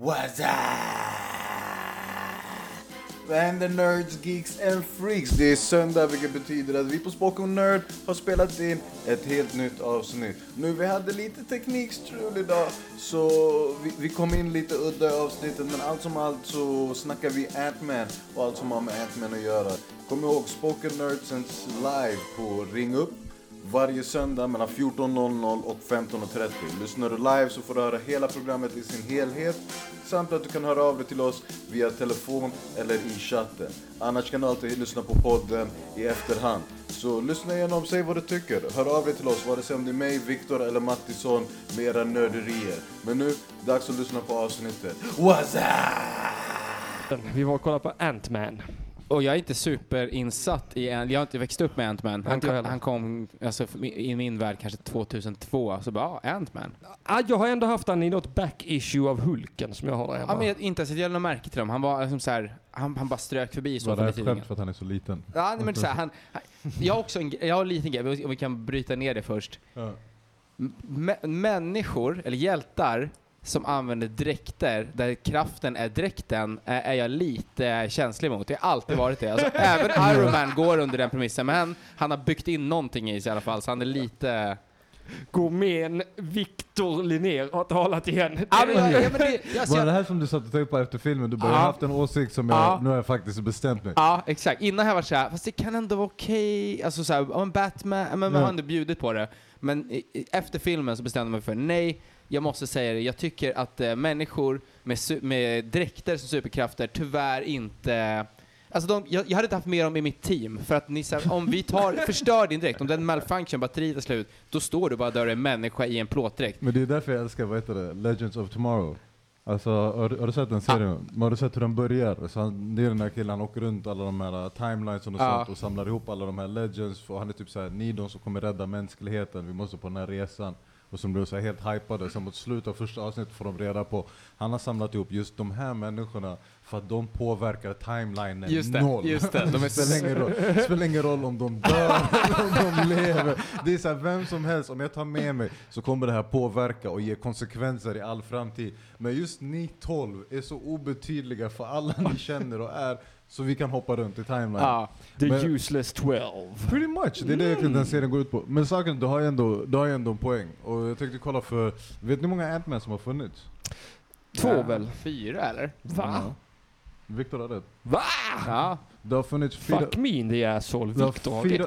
What's up? Vad händer nerds, geeks and freaks? Det är söndag vilket betyder att vi på Spoken Nerd har spelat in ett helt nytt avsnitt. Nu vi hade lite teknikstrul idag så vi, vi kom in lite udda i avsnittet men allt som allt så snackar vi Ant-Man och allt som har med Ant-Man att göra. Kom ihåg Spoken Nerd sänds live på Ring Upp varje söndag mellan 14.00 och 15.30. Lyssnar du live så får du höra hela programmet i sin helhet samt att du kan höra av dig till oss via telefon eller i chatten. Annars kan du alltid lyssna på podden i efterhand. Så lyssna igenom, säg vad du tycker. Hör av dig till oss, vare sig om det är mig, Viktor eller Mattisson med era nörderier. Men nu, dags att lyssna på avsnittet. What's up? Vi var och kollade på Ant-Man. Och jag är inte superinsatt i en, jag har inte växt upp med Ant-Man. Han, heller. han kom, alltså i min värld kanske 2002, så bara, ja, Ant-Man. Ah, jag har ändå haft han i något back-issue av Hulken som jag har där hemma. Ja, men jag, inte ens att jag lade märke till dem. Han var liksom så här, han, han bara strök förbi så Var det här ett skämt för att han är så liten? Ja, nej, men så här, han, han, jag har också en, jag har en liten grej, om vi kan bryta ner det först. Ja. M- människor, eller hjältar, som använder dräkter där kraften är dräkten är, är jag lite känslig mot. Det har alltid varit det. Alltså, även Iron Man går under den premissen, men han, han har byggt in någonting i sig i alla fall, så han är lite... Gourmeten Victor Linnér har talat igen. Ja, men, ja, men det, alltså, Var det här som du satt och tänkte på efter filmen? Du bara, Ja. jag har haft en åsikt som jag, Ja. nu har jag faktiskt bestämt mig. ja, exakt. Innan har jag varit såhär, fast det kan ändå vara okej. Alltså såhär, Batman, men man Ja. har ändå bjudit på det. Men i- efter filmen så bestämde jag mig för, nej, jag måste säga det, jag tycker att eh, människor med, med dräkter som superkrafter tyvärr inte Alltså de, jag, jag hade inte haft med dem i mitt team, för att ni, här, om vi tar, förstör din dräkt, om den malfunction, batteriet är slut, då står du bara där och är en människa i en plåtdräkt. Men det är därför jag älskar, vad heter det, Legends of Tomorrow. Alltså, har, du- har du sett den serien? Men Har du sett hur den börjar? Så han, det är den där killen, han åker runt alla de här uh, timelinesen och Ja. sånt och samlar ihop alla de här legends. Och han är typ såhär, ni är de som kommer rädda mänskligheten, vi måste på den här resan. Och som blir så helt hypade, sen mot slutet av första avsnittet får de reda på, han har samlat ihop just de här människorna för att de påverkar timelinen Just det, noll. just det. De är spelar, ingen roll, spelar ingen roll om de dör eller om de lever. Det är så här, vem som helst, om jag tar med mig så kommer det här påverka och ge konsekvenser i all framtid. Men just ni 12 är så obetydliga för alla ni känner och är, så vi kan hoppa runt i timeline. Ja. The Men- useless 12. Pretty much, det är det egentligen den serien går ut på. Men saken, du har ju ändå, du har ju ändå en poäng. Och jag tänkte kolla för, vet ni hur många Ant-Man som har funnits? Två Ja, väl? Fyra eller? Va? Viktor har rätt. Va? Ja. Det har funnits fyra... Fuck me in the asshole. har fyra,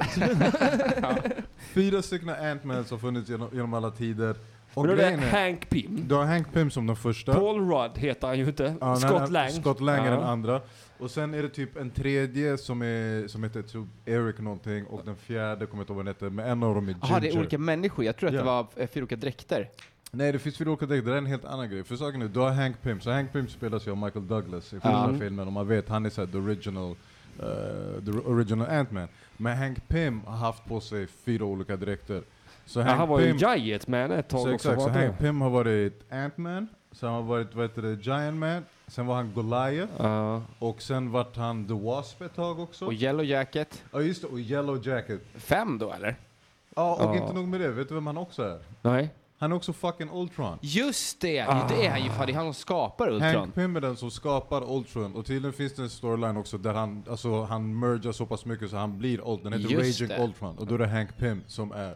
fyra stycken Ant-Man som har funnits genom, genom alla tider. Och Men då är det Hank Pym. du har Hank Pym som den första. Paul Rudd heter han ju inte. Ja, Scott nej, Lang. Scott Lang är Ja. den andra. Och sen är det typ en tredje som, är, som heter typ Eric någonting och den fjärde kommer jag inte ihåg vad den heter, men en av dem är Ginger. Jaha, det är olika människor. Jag tror att Ja. det var eh, fyra olika dräkter. Nej det finns fyra olika däck, det är en helt annan grej. För saken är, du har Hank Pym, så Hank Pym spelas ju av Michael Douglas i första Ja. filmen och man vet han är såhär the original, uh, the original Ant-Man. Men Hank Pym har haft på sig fyra olika dräkter. Så han var ju Pym- Giant Man ett tag så också. exakt, var så det? Hank Pym har varit Ant-Man, sen har han varit vad heter det, Giant Man, sen var han Goliath, Ja. och sen vart han The Wasp ett tag också. Och Yellow Jacket. Ja just det, och Yellow Jacket. Fem då eller? Ja, och Ja. inte nog med det, vet du vem han också är? Nej. Han är också fucking Ultron. Just det! Ah. Det är han ju, fan det är han som skapar Ultron. Hank Pym är den som skapar Ultron, och tydligen finns det en storyline också där han, alltså, han mergar så pass mycket så han blir Ultron. Den heter Just Raging det. Ultron, och då är det Hank Pym som är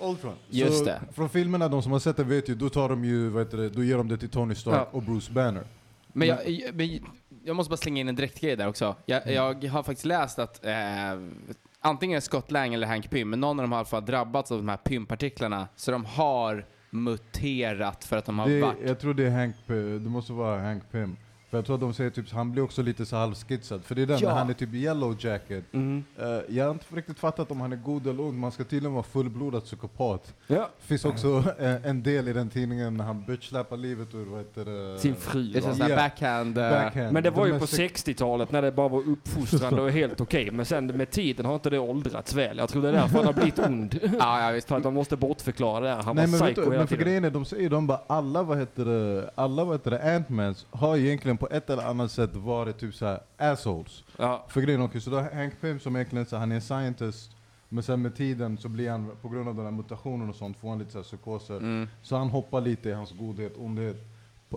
Ultron. Just så det. Från filmerna, de som har sett det vet ju, då tar de ju, vad heter det, då ger de det till Tony Stark Ja. och Bruce Banner. Men jag, jag- men jag måste bara slänga in en dräktgrej där också. Jag, jag har faktiskt läst att eh, antingen Scott Lang eller Hank Pym, men någon av dem har i alla fall drabbats av de här Pym-partiklarna. Så de har muterat för att de har Det, varit... jag tror det är Hank, Pym- det måste vara Hank Pym. För jag tror att de säger typ, han blir också lite så halvskitsad. För det är den, Ja. när han är typ yellow jacket. Mm. Eh, jag har inte riktigt fattat om han är god eller ond, man ska tydligen vara fullblodad psykopat. Ja. finns också eh, en del i den tidningen när han bitchslappar livet ur vad heter det? Sin fru. Det är Ja. backhand... eh, Backhand. Men det var De ju på mest- 60-talet när det bara var uppfostrande och helt okej. Men sen med tiden har inte det åldrats väl. Jag tror det är därför han har blivit ond. Ja, ja visst. För att de måste bortförklara det. här. Han Nej var men, vet psycho du, hela men för tiden. grejen är, de säger de bara alla vad heter det, alla vad heter det, Ant-Mans har egentligen på ett eller annat sätt varit typ såhär assholes. Ja. För grejen är, så då Hank Pym som egentligen så han är en scientist, men sen med tiden så blir han, på grund av den här mutationen och sånt, får han lite så här psykoser. Mm. Så han hoppar lite i hans godhet, ondhet.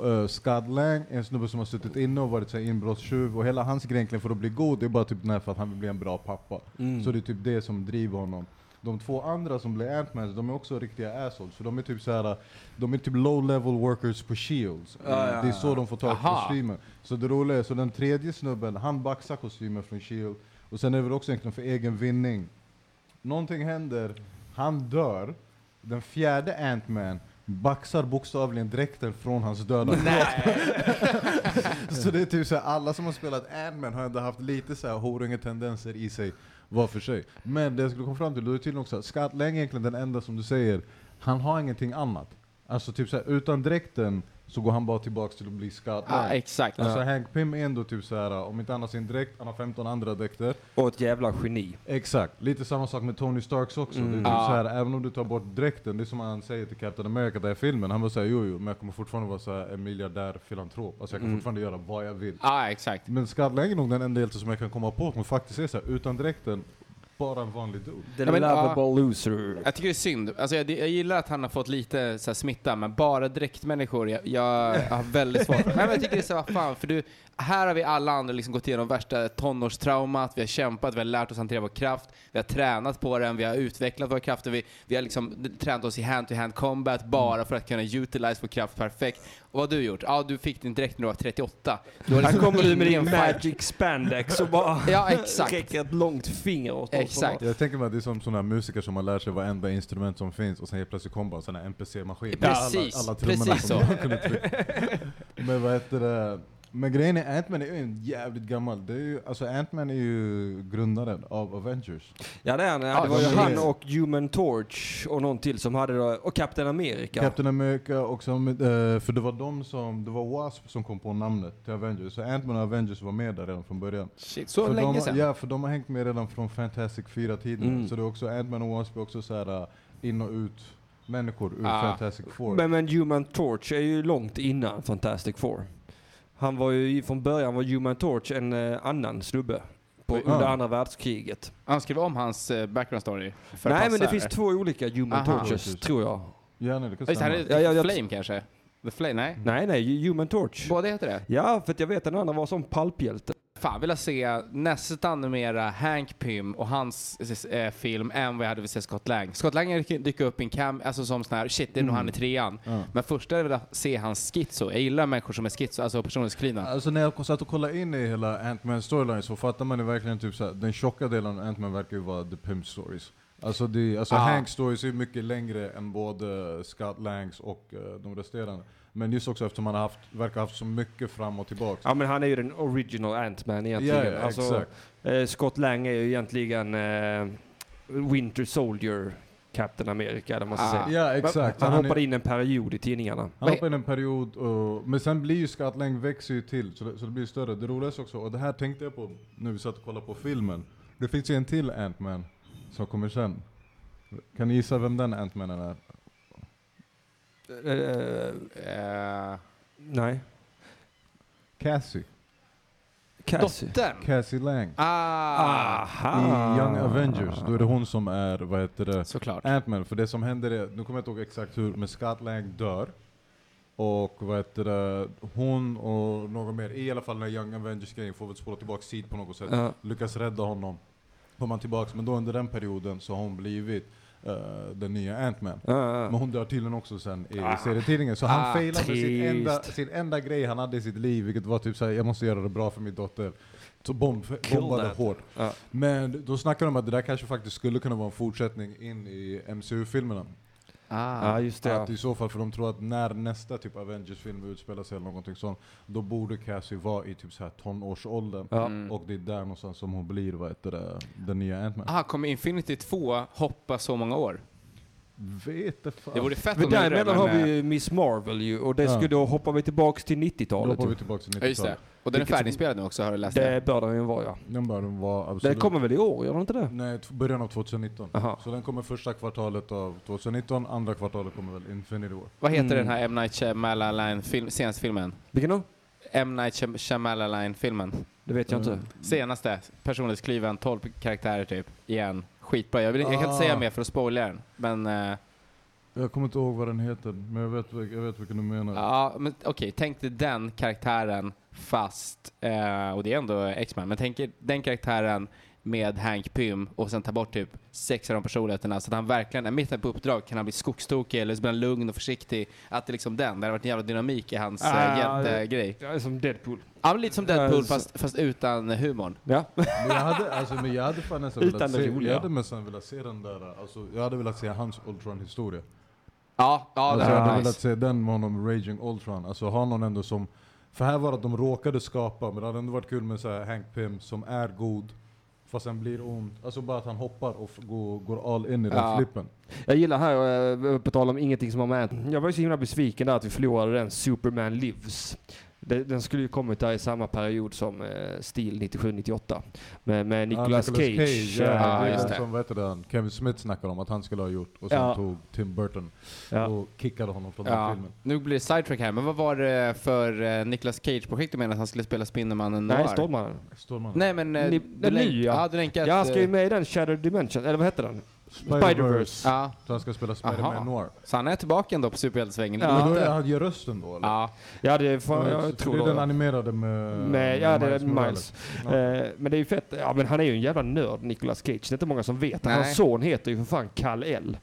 Uh, Scott Lang en snubbe som har suttit inne och varit så inbrottstjuv och hela hans grej för att bli god det är bara typ den här för att han vill bli en bra pappa. Mm. Så det är typ det som driver honom. De två andra som blir Ant-Mans, de är också riktiga assholes. För de är typ så här, de är typ low level workers på Shields. Ja, ja, det är så de får tag på Aha. kostymer. Så det roliga är, så den tredje snubben, han baxar kostymer från Shield. Och sen är det väl också egentligen för egen vinning. Någonting händer, han dör. Den fjärde Ant-Man baxar bokstavligen dräkten från hans döda kropp. så det är typ så här, alla som har spelat Ant-Man har ändå haft lite så här horungetendenser i sig var för sig. Men det jag skulle komma fram till, då är tydligen också att Scott Lang är egentligen den enda som du säger, han har ingenting annat. Alltså typ så här, utan dräkten så går han bara tillbaks till att bli Ja, Lang. exakt. Alltså Hank Pym är ändå typ så här, om inte annat sin dräkt, han har 15 andra dräkter. Och ett jävla geni. Exakt, lite samma sak med Tony Starks också. Det är typ Ja. så här, även om du tar bort dräkten, det är som han säger till Captain America där i filmen, han var såhär jo jo, men jag kommer fortfarande vara så här, en miljardär filantrop. Alltså jag kan Mm. fortfarande göra vad jag vill. Ja, exakt. Men Lang är nog den enda hjälte som jag kan komma på som faktiskt är så här, utan dräkten, bara en vanlig dude. The Ja, men, lovable loser. Jag tycker det är synd. Alltså jag, jag gillar att han har fått lite så här, smitta, men bara dräktmänniskor, jag, jag har väldigt svårt. Nej, men jag tycker det är så, vad fan, för du, här har vi alla andra liksom gått igenom värsta tonårstraumat, vi har kämpat, vi har lärt oss hantera vår kraft, vi har tränat på den, vi har utvecklat våra krafter, vi, vi har liksom tränat oss i hand-to-hand combat bara för att kunna utilize vår kraft perfekt. Och vad har du gjort? Ja, du fick din dräkt när du var 38. Du har Här liksom kommer du med din fight. magic spandex och bara Ja, exakt. räcker ett långt finger åt. Exakt. Jag tänker mig att det är som sådana musiker som har lärt sig varenda instrument som finns och sen helt plötsligt kommer bara en sån här NPC-maskin. Precis, alla, alla precis så. Men vad heter det? Men grejen är, Ant-Man är ju en jävligt gammal, det är ju, alltså Ant-Man är ju grundaren av Avengers. Ja det är han. Ja, det var ju han och Human Torch och någon till som hade det. Och Captain America. Captain America och som, eh, för det var de som, det var Wasp som kom på namnet till Avengers, så Ant-Man och Avengers var med där redan från början. Shit, så för länge de, sedan? Ja, för de har hängt med redan från Fantastic 4-tiden. Mm. Så det är också, Ant-Man och Wasp är också så här uh, in och ut människor ur Ah. Fantastic Four. Men, men Human Torch är ju långt innan Fantastic Four. Han var ju från början var Human Torch en eh, annan snubbe. På, Oj. under Ah. andra världskriget. Han skrev om hans eh, background story. för Nej men det finns två olika Human Aha. Torches Precis. tror jag. Ja, nej, det kan Just, han är Ja, ja, jag- Flame kanske? The Flame? Nej? Nej nej, Human Torch. Båda heter det? Ja, för att jag vet att den andra var som palphjälte. Fan, vill jag se nästan mera Hank Pym och hans eh, film än vad jag hade velat se Scott Lang. Scott Lang dyker upp i en cam, alltså som sån här, shit det är nog Mm. han i trean. Ja. Men först är det att se hans schizo. Jag gillar människor som är schizo, alltså personlighetsklina. Alltså när jag satt och kollade in i hela Ant-Man storyline så fattar man ju verkligen typ såhär, den tjocka delen av Ant-Man verkar ju vara the pimp stories. Alltså, det, alltså Ah. Hank stories är mycket längre än både Scott Langs och eh, de resterande. Men just också eftersom man har haft, verkar ha haft så mycket fram och tillbaks. Ja men han är ju den original Ant-Man egentligen. Ja, ja, alltså, exakt. eh, Scott Lang är ju egentligen eh, Winter Soldier Captain America eller vad man ska Ah. säga. Ja exakt. Han är- hoppade in en period i tidningarna. Han hoppade in en period, och, men sen blir ju Scott Lang växer ju till, så det, så det blir större. Det roligaste också, och det här tänkte jag på när vi satt och kollade på filmen. Det finns ju en till Ant-Man som kommer sen. Kan ni gissa vem den Ant-Manen är? Eh, Eh, nej. Cassie. Cassie. dottern! Cassie Lang. Ah! Aha. I Young Avengers, då är det hon som är, vad heter det, Såklart. Ant-Man. För det som händer är, nu kommer jag inte ihåg exakt hur, men Scott Lang dör. Och vad heter det, hon och någon mer, i alla fall den här Young Avengers-grejen, får väl spola tillbaka tid på något sätt. Ja. lyckas rädda honom. Kommer han tillbaks, men då under den perioden så har hon blivit eh, den nya Ant-Man. Ja, ja. Men hon dör tydligen också sen i Ah. serietidningen. Så han Ah, failade med sin enda, sin enda grej han hade i sitt liv, vilket var typ såhär, jag måste göra det bra för min dotter. Så bomb, bombade that. hårt. Men då snackar de om att det där kanske faktiskt skulle kunna vara en fortsättning in i MCU-filmerna. Ah. ja, just det. Att i så fall, för de tror att när nästa typ Avengers-film utspelar sig eller någonting sånt, då borde Cassie vara i typ så här tonårsåldern. Ja. Mm. Och det är där någonstans som hon blir, vad heter det, den nya Ant-Man. Kommer Infinity 2 hoppa så många år? Vet det fan. Det vore fett Men om de det, däremellan har vi ju Miss Marvel ju och det Ja. skulle då hoppar vi tillbaks till Då 90-talet. hoppar vi tillbaka till Ja, just det. 90-talet. Och den är Vilket- färdiginspelad nu också, har du läst Det det? bör den ju vara ja. Den bör den vara absolut. kommer väl i år, gör den inte det? Nej, t- början av 2019. Aha. Så den kommer första kvartalet av 2019, andra kvartalet kommer väl Infinity War. Vad heter Mm. den här M. Night Shyamalan film, senaste filmen? Vilken då? M. Night Shyam- Shyamalan-filmen. Det vet jag inte. Mm. Senaste, personlighetsklyven, 12 karaktärer typ, igen. Skitbra. Jag, vill, jag kan inte Ah. säga mer för att spoila den, men... eh, Jag kommer inte ihåg vad den heter, men jag vet, jag vet vilken du menar. Ja, men okej, tänk dig den karaktären fast, eh, och det är ändå X-Men, men tänk er den karaktären med Hank Pym och sen ta bort typ sex av de personligheterna så att han verkligen är mitt på uppdrag kan han bli skogstokig eller så blir han lugn och försiktig. Att det liksom den, det hade varit en jävla dynamik i hans Ah, äh, hjältegrej. Jag är som Deadpool. Ja, men lite som Deadpool Ja, fast, fast utan humorn. Ja. Men jag hade, alltså, men jag hade fan nästan Utan velat det se, roliga. jag hade nästan velat se den där, alltså, jag hade velat se hans Ultron-historia. Ja, ja det Alltså, jag var hade nice. velat se den med honom, Raging Ultron. Alltså ha någon ändå som, för här var det att de råkade skapa, men det hade ändå varit kul med så här Hank Pym som är god, fast sen blir ond. Alltså bara att han hoppar och går, går all in i den Ja. flippen. Jag gillar här, eh, på tal om ingenting som har med Jag var ju så himla besviken där att vi förlorade den Superman Lives. Det- Den skulle ju kommit där i samma period som eh, Steel 97-98. Med, med Nicolas, Ja, Cage. ja, eh, Ja, det är just den det. Som, heter den, Kevin Smith snackade om att han skulle ha gjort, och sen Ja. tog Tim Burton ja. och kickade honom från den Ja, filmen. nu blir det sidetrack här, men vad var det för uh, Nicolas Cage-projekt du menade att han skulle spela Spindelmannen Nej, Noir? Stålmannen. Stålmannen. Nej men... eh, Ni- den nya. Ja, du Ja, han ska ju eh, med i den Shattered Dimension, eller vad heter den? Spider-Verse. Ja, Så han ska spela. Spider-Man Noir. så han är tillbaka ändå på superhjältesvängen. Ja. Men då är han gör rösten då eller? Ja, Ja, det är fan, Ja, jag tror det är den animerade med, Med, ja, det är Miles. Morales. Ja. Eh, men det är ju fett. Ja, men han är ju en jävla nörd, Nicolas Cage. Det är inte många som vet. Nej. Hans son heter ju för fan Kal-El.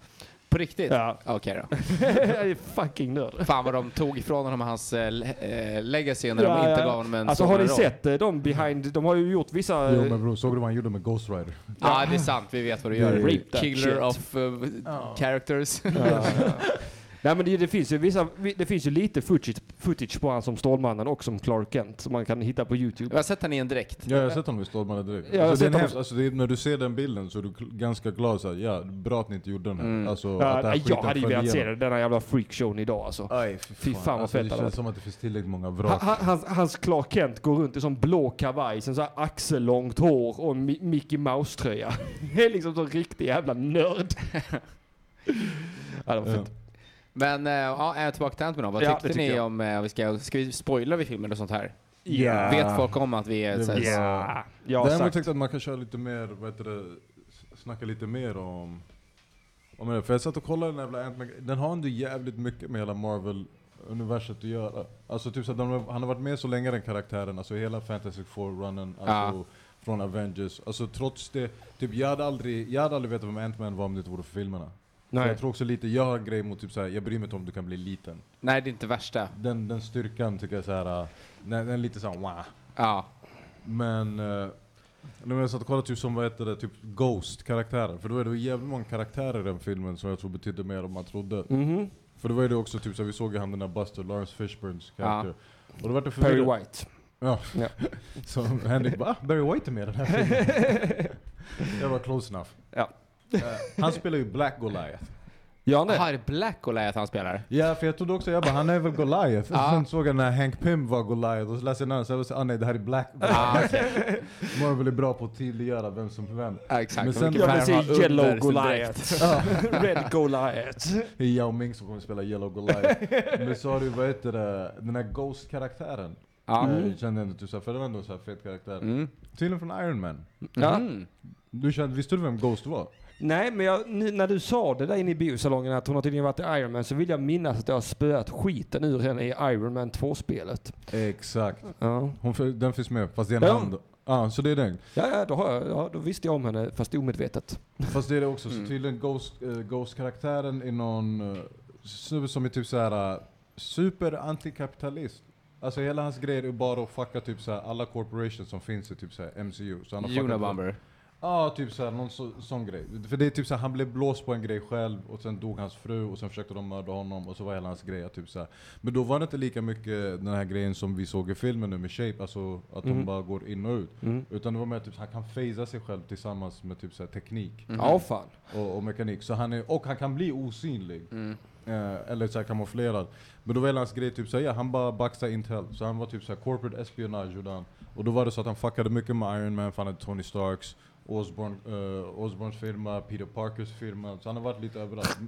På riktigt? Ja. Okej då. Jag är fucking nörd. Fan vad de tog ifrån honom hans eh, legacy när Ja, de inte ja. gav honom en Alltså har ni roll. sett eh, de behind, de har ju gjort vissa... Jo men bror, såg du vad han gjorde med Ghost Rider? Ja, det är sant. Vi vet vad du gör. Killer shit. of uh, characters. Ja, ja. Nej men det, det finns ju vissa, det finns ju lite footage, footage på han som Stålmannen och som Clark Kent som man kan hitta på YouTube. Jag har sett han i en dräkt. Ja, jag har sett honom i Stålmannen direkt. Ja, alltså, det är sett en honom- hemskt, alltså, det är, när du ser den bilden så är du ganska glad såhär, ja, bra att ni inte gjorde den här. Mm. Alltså, att Ja, den här jag hade ju velat se det, denna jävla freakshowen idag alltså. Aj, Fy fan vad alltså, fett Det känns som att det finns tillräckligt många vrak. Han, han- hans, hans Clark Kent går runt i sån blå kavaj, sen så här axellångt hår och en Mi- Mickey Mouse-tröja. Det är liksom så riktig jävla nörd. ja, det var fett. Men eh, ja, är jag tillbaka till Ant-Man. Vad Ja, tyckte ni jag. om, eh, vi ska, ska vi spoila vid filmen och sånt här? Ja. Vet folk om att vi är Det så här, vill- Ja, Däremot tyckte jag att man kan köra lite mer, vad heter det, snacka lite mer om... om det. För jag satt och kollade den jävla Ant-Man, den har ändå jävligt mycket med hela Marvel-universet att göra. Alltså typ så att de, han har varit med så länge den karaktären, alltså hela Fantastic Four-runnen, alltså från Avengers. Alltså trots det, typ jag hade aldrig, jag hade aldrig vetat vem Ant-Man var om det inte vore för filmerna. Nej. jag tror också lite, jag har en grej mot typ såhär, jag bryr mig inte om du kan bli liten. nej det är inte värsta. Den, den styrkan tycker jag såhär, äh, den, den är lite såhär wow. Ja. Men uh, när jag satt och kollade typ som vad heter det, typ Ghost-karaktärer. För då är det jävligt många karaktärer i den filmen som jag tror betydde mer än man trodde. Mhm. För det var det också typ så vi såg ju han den där Buster, Lawrence Fishburns karaktär. Och då var det Perry. White. Ja. Ja. Så Henrik bara, ah, Barry White är med i den här filmen. jag var close enough. Ja. Eh, han spelar ju Black Goliath. Ja, det Black Goliath han spelar? Ja, för jag trodde också, jag bara, han är väl Goliath? Ja. Sen såg jag när Hank Pym var Goliath, och så läste jag namnet, var så, ah nej det här är Black Ah, Marvel är bra på att tydliggöra vem som är vem. ja, exakt. Men sen- Jag vill se har Yellow? Goliath. Red Goliath. Det är Yao Ming som kommer spela Yellow Goliath. Men så har du, vad heter det, den här Ghost-karaktären. Ja. Jag kände ändå typ såhär, för det var ändå en fet karaktär. Mm. Tydligen från Iron Man. Ja. Mm. Du kände, visste du vem Ghost var? Nej, men jag, när du sa det där inne i biosalongen att hon har tydligen varit i Iron Man så vill jag minnas att jag har spöat skiten ur henne i Iron Man 2-spelet. Exakt. Ja. Hon, den finns med, fast det är en Ja. hand. Ja, så det är den. Ja, ja, då, har jag, ja, då visste jag om henne, fast omedvetet. Fast det är det också, så Mm. tydligen Ghost, eh, Ghost-karaktären är någon uh, snubbe som är typ såhär uh, super antikapitalist. Alltså hela hans grej är bara att fucka typ såhär alla corporations som finns i typ såhär MCU. Så han har fuckat- Ja, typ såhär, någon så, sån grej. För det är typ såhär, han blev blåst på en grej själv och sen dog hans fru och sen försökte de mörda honom och så var hela hans grej typ såhär. Men då var det inte lika mycket den här grejen som vi såg i filmen nu med Shape, alltså att de Mhm. bara går in och ut. Mm. Utan det var mer typ han kan phasa sig själv tillsammans med typ såhär teknik Mhm. Ja, fan. och, och mekanik. Så han är, och han kan bli osynlig. Mm. Eh, eller såhär kamouflerad. Men då var hela hans grej typ såhär, ja han bara baxade Intel. Så han var typ såhär corporate espionage gjorde han. Och då var det så att han fuckade mycket med Iron Man, för han hade Tony Starks, Osborn, uh, Osborns firma, Peter Parkers firma. Så han har varit lite överallt.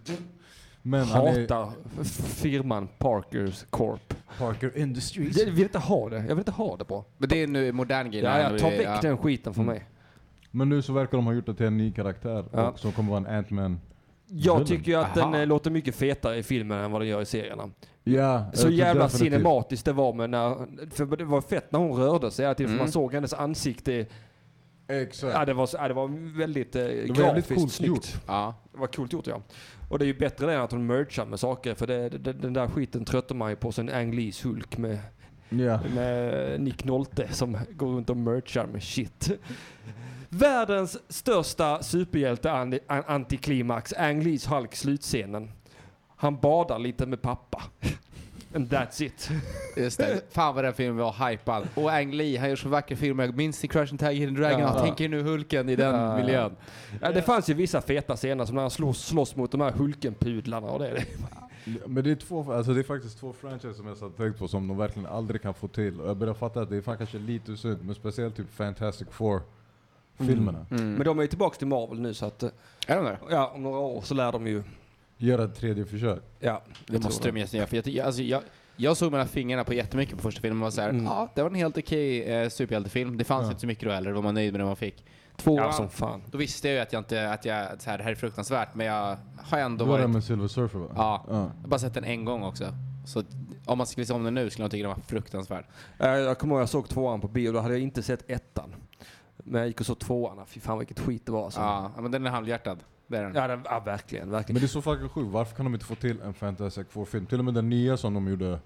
Men Hatar firman Parkers Corp. Parker Industries. Jag vill inte ha det. Jag vill inte ha det på. Men det är nu modern grej. Ja, ja, ta väck ja. den skiten från Mm. mig. Men nu så verkar de ha gjort det till en ny karaktär Ja. och som kommer vara en Ant-Man Jag tycker ju att Aha. den eh, låter mycket fetare i filmen än vad den gör i serierna. Ja, Så tror jävla definitivt. cinematiskt det var med när, för det var fett när hon rörde sig hela tiden, för Mm. man såg hennes ansikte. Exakt. Ja, det var, ja, det var väldigt eh, var jävligt grafiskt coolt snyggt. gjort. Ja. Det var coolt gjort ja. Och det är ju bättre det än att hon merchar med saker, för det, det, den där skiten tröttar man ju på sen Ang Lees Hulk med, Ja. med Nick Nolte som går runt och merchar med shit. Världens största superhjälte-antiklimax, Ang Lees Hulk slutscenen. Han badar lite med pappa. And that's it. Just det. Fan vad den filmen var hypad. Och Ang Lee, han gör så vackra filmer. Jag minns i Crash and Tag Hidden Dragon. Ja. Tänker nu Hulken i den Ja. miljön. Ja, det fanns ju vissa feta scener som när han slåss, slåss mot de här Hulkenpudlarna och det. Men det är, två, alltså det är faktiskt två franchises som jag satt tänkt på som de verkligen aldrig kan få till. Och jag börjar fatta att det är fan kanske lite synd, men speciellt typ Fantastic Four-filmerna. Mm. Men de är ju tillbaka till Marvel nu så att, Är de det? ja om några år så lär de ju, Göra ett tredje försök. ja. Det måste de göra. För jag, tycker- alltså, jag, jag såg mellan fingrarna på jättemycket på första filmen och var såhär, Mm. ja det var en helt okej eh, superhjältefilm. Det fanns Ja. inte så mycket då heller, var man nöjd med det man fick. Tvåan, Ja som fan. då visste jag ju att jag inte, att jag, så här, det här är fruktansvärt, men jag har ändå Det var det varit, med Silver Surfer va? Ja. ja. jag har bara sett den en gång också. Så om man skulle se om den nu skulle jag tycka den var fruktansvärd. Eh, Jag kommer ihåg jag såg tvåan på bio, då hade jag inte sett ettan. Men jag gick och såg tvåan, fy fan vilket skit det var alltså. Ja, men den är halvhjärtad. Det är den. Ja, den, ja verkligen, verkligen. Men det är så fucking sjukt, varför kan de inte få till en Fantastic Four-film? Till och med den nya som de gjorde,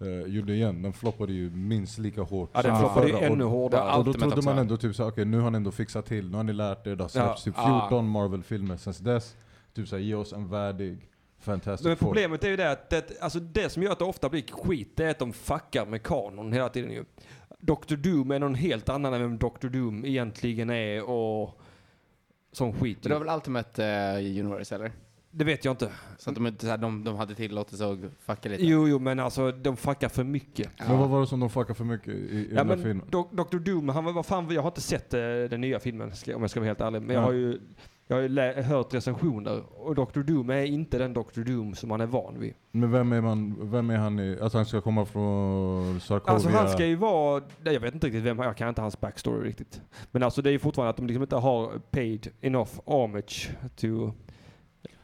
eh, gjorde igen, den floppade ju minst lika hårt Ja, den floppade ju ännu hårdare. Ja, Och då trodde man ändå typ såhär, okej nu har han ändå fixat till, nu har ni lärt er, det har släppts Ja. typ 14 Marvel-filmer sen dess. Typ såhär, ge oss en värdig Fantastic Men Four. problemet är ju det att det, alltså det som gör att det ofta blir skit, det är att de fuckar med kanon hela tiden ju. Dr. Doom är någon helt annan än vem Dr. Doom egentligen är och sån skit. Men det var väl Ultimate eh, Universe eller? Det vet jag inte. Så att de, inte, så här, de, de hade tillåtelse att fucka lite? Jo, jo, men alltså de fuckar för mycket. Men vad var det som de fuckade för mycket i, i Ja, den här men filmen? Do- Dr. Doom, han var, vad fan, jag har inte sett eh, den nya filmen ska, om jag ska vara helt ärlig. Men jag Ja. har ju, jag har ju hört recensioner och Dr. Doom är inte den Dr. Doom som man är van vid. Men vem är, man, vem är han i, alltså han ska komma från Sarkovia? Alltså han ska ju vara, nej, jag vet inte riktigt vem, jag kan inte hans backstory riktigt. Men alltså det är ju fortfarande att de liksom inte har paid enough homage to...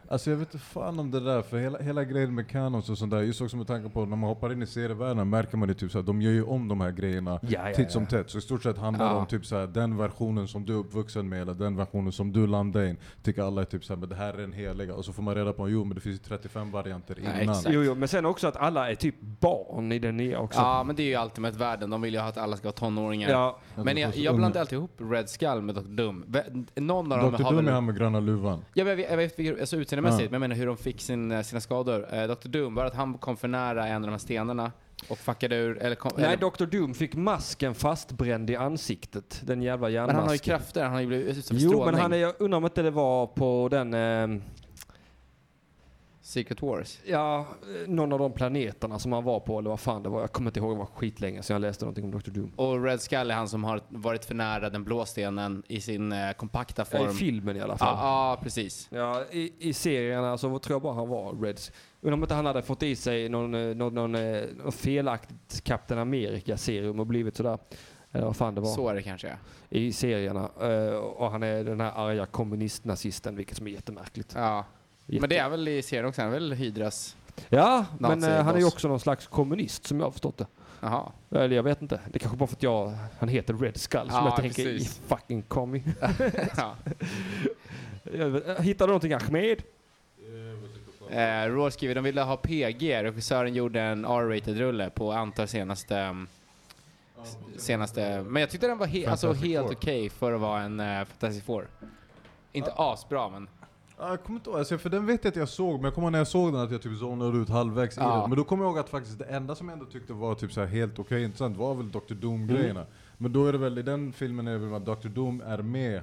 Alltså jag vet inte fan om det där, för hela, hela grejen med canons och sånt där, just också med tanke på när man hoppar in i serievärlden märker man det typ såhär, de gör ju om de här grejerna Ja, ja, titt som ja. tätt. Så i stort sett handlar det om typ såhär, den versionen som du är uppvuxen med, eller den versionen som du landade in, tycker alla är typ såhär, men det här är den heliga. Och så får man reda på, jo men det finns ju 35 varianter Ja, innan. Jo, jo, men sen också att alla är typ barn i den nya också. Ja, men det är ju Ultimate-världen. De vill ju att alla ska vara tonåringar. Ja, Men jag, jag blandar alltid ihop Red Skull med Dr. Doom. Vä- Någon av dem Dr. Doom väl... är han med gröna luvan. Ja, men jag vet, jag vet alltså utseendemässigt, Ja. men jag menar hur de fick sin, eh, sina skador. Eh, Dr. Doom, bara att han kom för nära en av de här stenarna och fuckade ur, eller kom, Nej, eller, Dr. Doom fick masken fastbränd i ansiktet. Den jävla järnmasken. Men han har ju krafter, han har ju blivit utsatt för Jo, strålning. men han är, jag undrar om inte det var på den, eh, Secret Wars. ja, eh, någon av de planeterna som han var på, eller vad fan det var. Jag kommer inte ihåg, det var skitlänge så jag läste någonting om Dr. Doom. Och Red Skull är han som har varit för nära den blå stenen i sin eh, kompakta Ja, form. I filmen i alla Ja, fall. ja, precis. Ja, i, i serierna så tror jag bara han var Reds. Undrar om inte han hade fått i sig någon, eh, någon, någon, eh, någon felaktigt Captain America-serum och blivit sådär. Eller vad fan det var. Så är det kanske. ja. I serierna. Och han är den här arga kommunistnazisten, vilket som är jättemärkligt. Ja. Jätte- Men det är väl i serien också, han är väl Hydras... Ja, men eh, han är ju också någon slags kommunist som jag har förstått det. Jaha. Eller jag vet inte. Det är kanske bara för att jag, han heter Red Skull som Ja, jag tänker i fucking commie. ja. Hittar du någonting Ahmed? Eh, Raw skriver, de ville ha PG. Regissören gjorde en R-rated rulle på antar senaste... um, senaste... Men jag tyckte den var he- alltså helt okej för att vara en uh, Fantastic Four. Inte asbra, men... Ja, Jag kommer inte ihåg, alltså, för den vet jag att jag såg, men jag kommer ihåg när jag såg den att jag typ zonade ut halvvägs i Ja. den. Men då kommer jag ihåg att faktiskt det enda som jag ändå tyckte var typ så här helt okej intressant var väl Dr. Doom-grejerna. Mm. Men då är det väl, i den filmen är det väl att Dr. Doom är med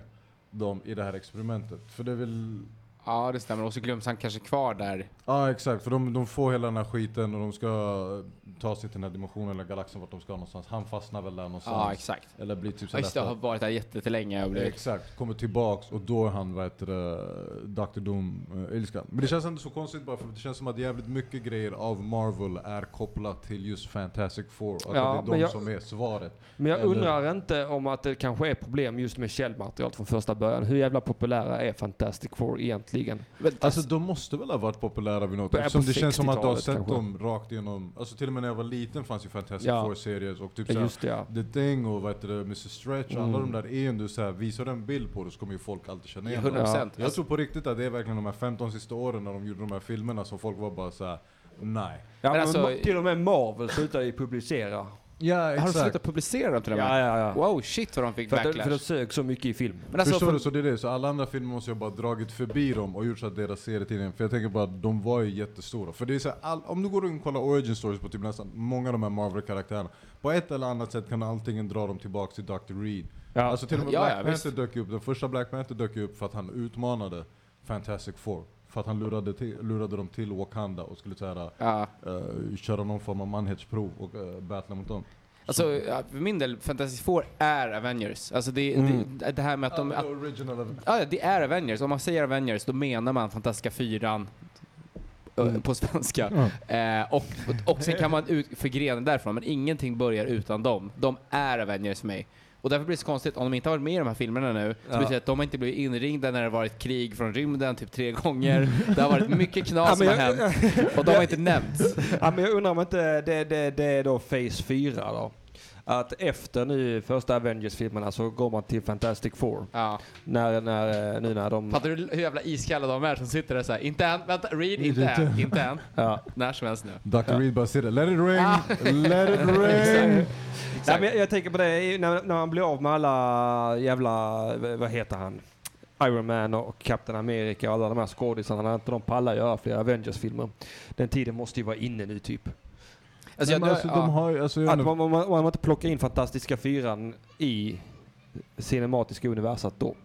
dem i det här experimentet. För det är väl... Ja, det stämmer. Och så glöms han kanske kvar där. Ja exakt, för de, de får hela den här skiten och de ska ta sig till den här dimensionen eller galaxen vart de ska någonstans. Han fastnar väl där någonstans. Ja, exakt. Eller blir typ så just det, har varit där jättelänge och blivit... Exakt, kommer tillbaks och då är han vad heter det, Dr. Doom äh, ilskan. Men det känns ändå så konstigt bara för det känns som att jävligt mycket grejer av Marvel är kopplat till just Fantastic Four. Att Ja, det är de jag- som är svaret. Men jag Eller- undrar inte om att det kanske är problem just med källmaterialet från första början. Hur jävla populära är Fantastic Four egentligen? Egentligen. Men, Alltså de måste väl ha varit populära vid något På- eftersom det känns som att du har 60-talet sett kanske. dem rakt igenom, alltså till och med när jag var liten fanns ju Fantastic Ja. Four-serier och typ Ja, såhär just det ja. The Thing och vad heter det, Mr Stretch, alla Mm. de där är ju såhär, visar du en bild på det så kommer ju folk alltid känna igen 100 det. procent. Jag tror på riktigt att det är verkligen de här 15 sista åren när de gjorde de här filmerna som folk var bara såhär, nej. ja men alltså- ma- till och med Marvel slutade ju publicera. Ja Har de slutat publicera dem till och med? Ja, ja, ja. Wow, shit vad de fick För att, backlash. för de sög så mycket i film. Men alltså, Förstår för, du? Så det är det, så alla andra filmer måste jag bara dragit förbi dem och gjort så att deras serietidningar, för jag tänker bara att de var ju jättestora. För det är så här, all, om du går in och kollar origin stories på typ nästan många av de här Marvel-karaktärerna, på ett eller annat sätt kan antingen dra dem tillbaks till Dr. Reed. Ja. Alltså till och med Ja, Black ja, Panther visst. dök upp, den första Black Panther dök upp för att han utmanade Fantastic Four. För att han lurade, till, lurade dem till Wakanda och skulle såhär, ja. uh, köra någon form av manhetsprov och uh, battla mot dem. Alltså, ja, för min del, Fantastic Four är Avengers. Alltså det, Mm. det, det här med att de... Ja, Att, ja, det är Avengers. Om man säger Avengers, då menar man Fantastiska Fyran Mm. på svenska. Ja. Eh, och, och sen kan man ut, förgrena därifrån, men ingenting börjar utan dem. De är Avengers för mig. Och därför blir det så konstigt, om de inte har varit med i de här filmerna nu, så Ja. betyder det att de har inte blivit inringda när det har varit krig från rymden typ tre gånger. Det har varit mycket knas som har hänt, och de har inte nämnts. Ja, men jag undrar om inte det, det, det är då Phase 4 då. Att efter nu första Avengers-filmerna så går man till Fantastic Four. Ja. När, när, nu när de... Fattar du hur jävla iskalla de är som sitter där såhär, inte än, vänta, Reed, inte än, inte än. Ja. När som helst nu. Dr. Reed bara sitter let it ring, Ah. let it ring! Ja, men jag, jag tänker på det när, när man blir av med alla jävla, vad heter han? Iron Man och Captain America och alla de här skådisarna. När inte de pallar göra fler Avengers-filmer. Den tiden måste ju vara inne nu typ. Alltså, jag, alltså, de har alltså, jag Att man, man, man, man inte plockar in Fantastiska Fyran i cinematiska universat då.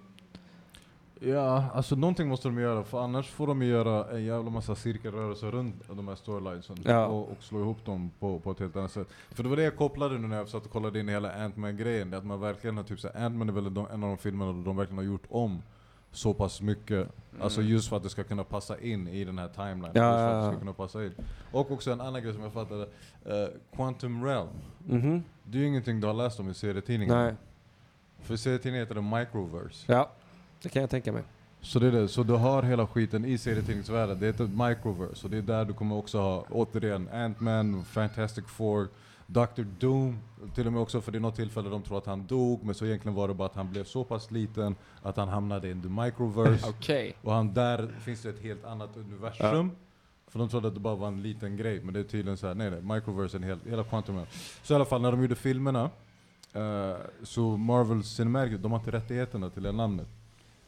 Ja, alltså någonting måste de göra för annars får de göra en jävla massa cirkelrörelser runt de här storylinesen Ja. och, och slå ihop dem på, på ett helt annat sätt. För det var det jag kopplade nu när jag satt och kollade in hela Ant-Man-grejen, att man verkligen har typ så här, Ant-Man är väl en av de filmerna de verkligen har gjort om så pass mycket. Alltså Mm. just för att det ska kunna passa in i den här timelinen. Ja, just för att ja, det ja. ska kunna passa in. Och också en annan grej som jag fattade, eh, Quantum Realm. Mhm. Det är ju ingenting du har läst om i serietidningen. Nej. För serietidningen heter det Microverse. Ja, det kan jag tänka mig. Så det är det, så du har hela skiten i serietidningsvärlden, det heter Microverse, och det är där du kommer också ha, återigen, Ant-Man, Fantastic Four, Dr. Doom, till och med också för det är något tillfälle de tror att han dog, men så egentligen var det bara att han blev så pass liten att han hamnade in the Microverse, Okej. och han, där finns det ett helt annat universum. För de trodde att det bara var en liten grej, men det är tydligen så här, nej nej, Microverse är en hel, hela Quantum. Så i alla fall, när de gjorde filmerna, eh, så Marvel Cinematic, de har inte rättigheterna till det namnet.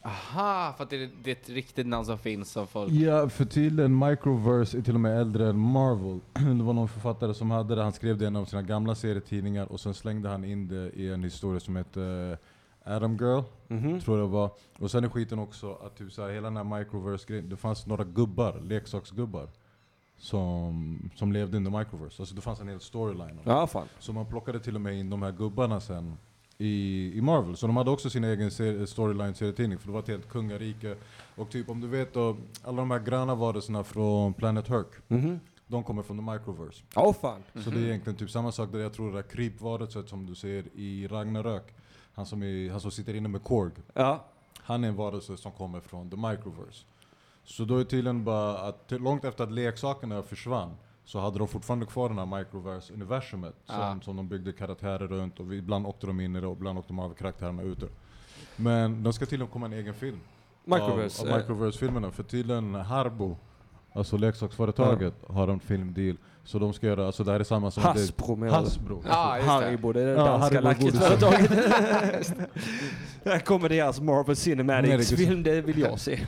Aha, för att det är, det är ett riktigt namn som finns som folk... Ja, för tydligen Microverse är till och med äldre än Marvel. Det var någon författare som hade det, han skrev det i en av sina gamla serietidningar och sen slängde han in det i en historia som hette Adam Girl, Mhm. tror jag det var. Och sen är skiten också att typ så här, hela den här Microverse-grejen, det fanns några gubbar, leksaksgubbar, som, som levde in the Microverse. Alltså det fanns en hel storyline. Ja, fan. Så man plockade till och med in de här gubbarna sen i, i Marvel. Så de hade också sin egen ser- storyline-serietidning, för det var ett helt kungarike. Och typ om du vet då, alla de här gröna varelserna från Planet Herc, Mhm. de kommer från the Microverse. Åh fan. Så det är egentligen typ samma sak där jag tror det där krypvarelset som du ser i Ragnarök, han som, är, han som sitter inne med Korg, Ja. han är en varelse som kommer från the Microverse. Så då är tydligen bara att långt efter att leksakerna försvann så hade de fortfarande kvar den här Microverse-universumet som, Ah. som de byggde karaktärer runt och ibland åkte de in i det och ibland åkte de av karaktärerna ut ur. Men de ska tydligen komma en egen film Microverse. av, eh, av Microverse-filmerna för tydligen Harbo, alltså leksaksföretaget, har en filmdeal. Så de ska göra, alltså det här är samma som Hasbro det, menar? Hasbro. Ja, det. Haribo, det är det Ja, danska Haribo lakritsföretaget. Här kommer deras Marvel Cinematics Nej, det är- film, det vill jag se.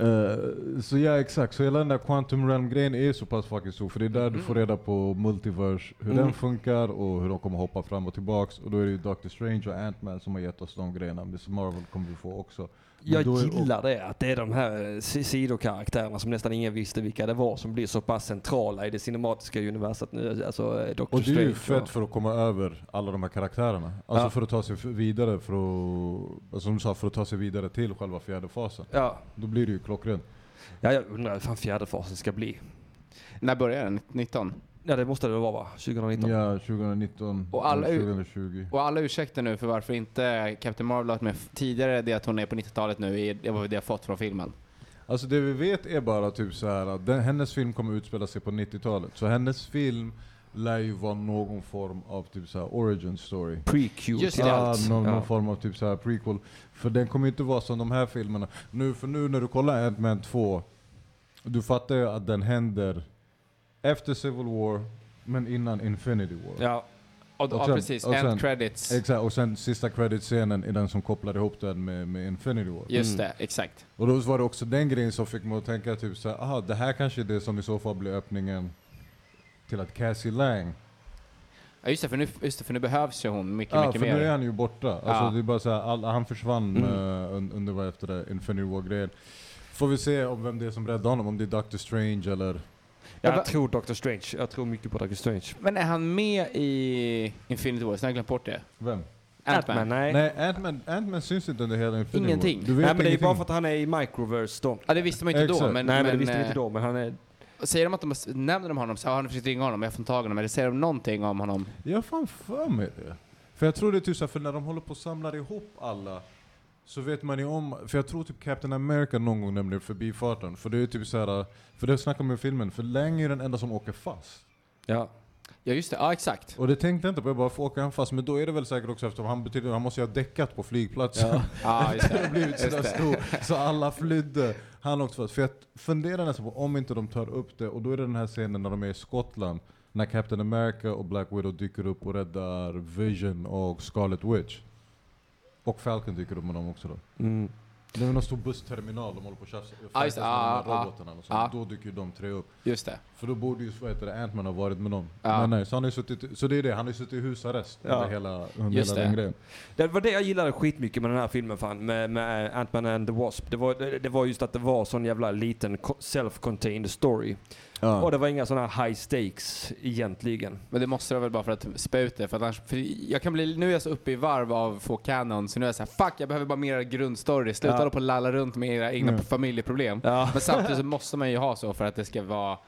Eh, så ja exakt, så hela den där Quantum Realm-grejen är så pass fucking stor, för det är där du får reda på multiverse, hur Mm. den funkar och hur de kommer hoppa fram och tillbaks. Och då är det ju Doctor Strange och Ant-Man som har gett oss de grejerna, Miss Marvel kommer vi få också. Jag gillar det, att det är de här eh, si- sidokaraktärerna som nästan ingen visste vilka det var som blir så pass centrala i det cinematiska universat nu. Alltså eh, Doctor Och det är ju fett för att komma över alla de här karaktärerna. Alltså Ja. för att ta sig vidare, för att, alltså som du sa, för att ta sig vidare till själva fjärde fasen. Ja. Då blir det ju klockrent. ja, jag undrar hur fan fjärde fasen ska bli. När börjar den? 19? Ja, det måste det väl vara va? 2019? Ja, 2019, Och alla- eller 2020. Och alla ursäkter nu för varför inte Captain Marvel har varit med tidigare, det att hon är på 90-talet nu, är det var det jag fått från filmen. Alltså det vi vet är bara typ så här att den, hennes film kommer utspela sig på 90-talet. Så hennes film lär ju vara någon form av typ så här origin story. Prequel Just till allt. någon, Ja. någon form av typ så här prequel. För den kommer ju inte vara som de här filmerna. Nu, för nu när du kollar Ant-Man 2, du fattar ju att den händer efter Civil War, men innan Infinity War. Ja. Och, Och ja, sen- precis. och sen- End credits. Exakt, och sen sista credit-scenen är den som kopplar ihop den med, med Infinity War. Just Mm. det, exakt. Och då var det också den grejen som fick mig att tänka typ så här, aha, det här kanske är det som i så fall blir öppningen till att Cassie Lang, Ja, just det, för nu, just det, för nu behövs ju hon mycket, ja mycket för nu är mer. han ju borta. Alltså Ja. det är bara så här, all, han försvann Mm. un, under vad efter det, Infinity War-grejen. Får vi se om vem det är som räddar honom, om det är Doctor Strange eller... Ja, Jag tror Doctor Strange. Jag tror mycket på Doctor Strange. Men är han med i Infinity War? Sen har jag glömt bort det. Vem? Ant-Man. nej. Nej, Ant-Man, Ant-Man syns inte under hela Infinity Ingenting. War. Du vet Nej men det är ingenting. bara för att han är i Microverse då. Ja, det visste man inte då. Exakt. Men, nej men, men det visste vi eh, inte då, men han är... Säger de att de nämner de honom, så har ni försökt ringa honom, jag får inte tag i honom, eller säger de någonting om honom? Jag har fan för mig det. För jag tror det är typ för när de håller på och samlar ihop alla så vet man ju om, för jag tror typ Captain America någon gång nämner förbifarten. För det är typ så här, för det snackar man i filmen, för Lang är den enda som åker fast. Ja. Ja, just det. Ja, exakt. Och det tänkte jag inte på, jag bara, får åka han fast? Men då är det väl säkert också eftersom han betyder, han måste ju ha däckat på flygplatsen. Ja. Ja, just det blivit sådär stor, så alla flydde. Han åkte fast. För jag funderar nästan på om inte de tar upp det, och då är det den här scenen när de är i Skottland, när Captain America och Black Widow dyker upp och räddar Vision och Scarlet Witch. Och Falcon dyker upp med dem också då. Mm. Det är någon stor bussterminal, de håller på att tjafsa just här ja, robotarna och så. ja. Då dyker ju de tre upp. Just det. För då borde ju vad heter det, Ant-Man ha varit med dem. Ja. Men nej, så, han har suttit, så det är det, han har ju suttit i husarrest Ja. under hela, under Just hela det. den grejen. Det var det jag gillade skitmycket med den här filmen fan, med, med Ant-Man and the Wasp. Det var, det, det var just att det var sån jävla liten co- self-contained story. Och det var inga såna här high stakes egentligen. Men det måste det väl bara för att spä ut det. För att annars, för jag kan bli, nu är jag så uppe i varv av få canon, så nu är jag så här, fuck jag behöver bara mer grundstory. Sluta Ja. hålla på och lalla runt med era egna Mm. familjeproblem. Ja. Men samtidigt så måste man ju ha så för att det ska vara...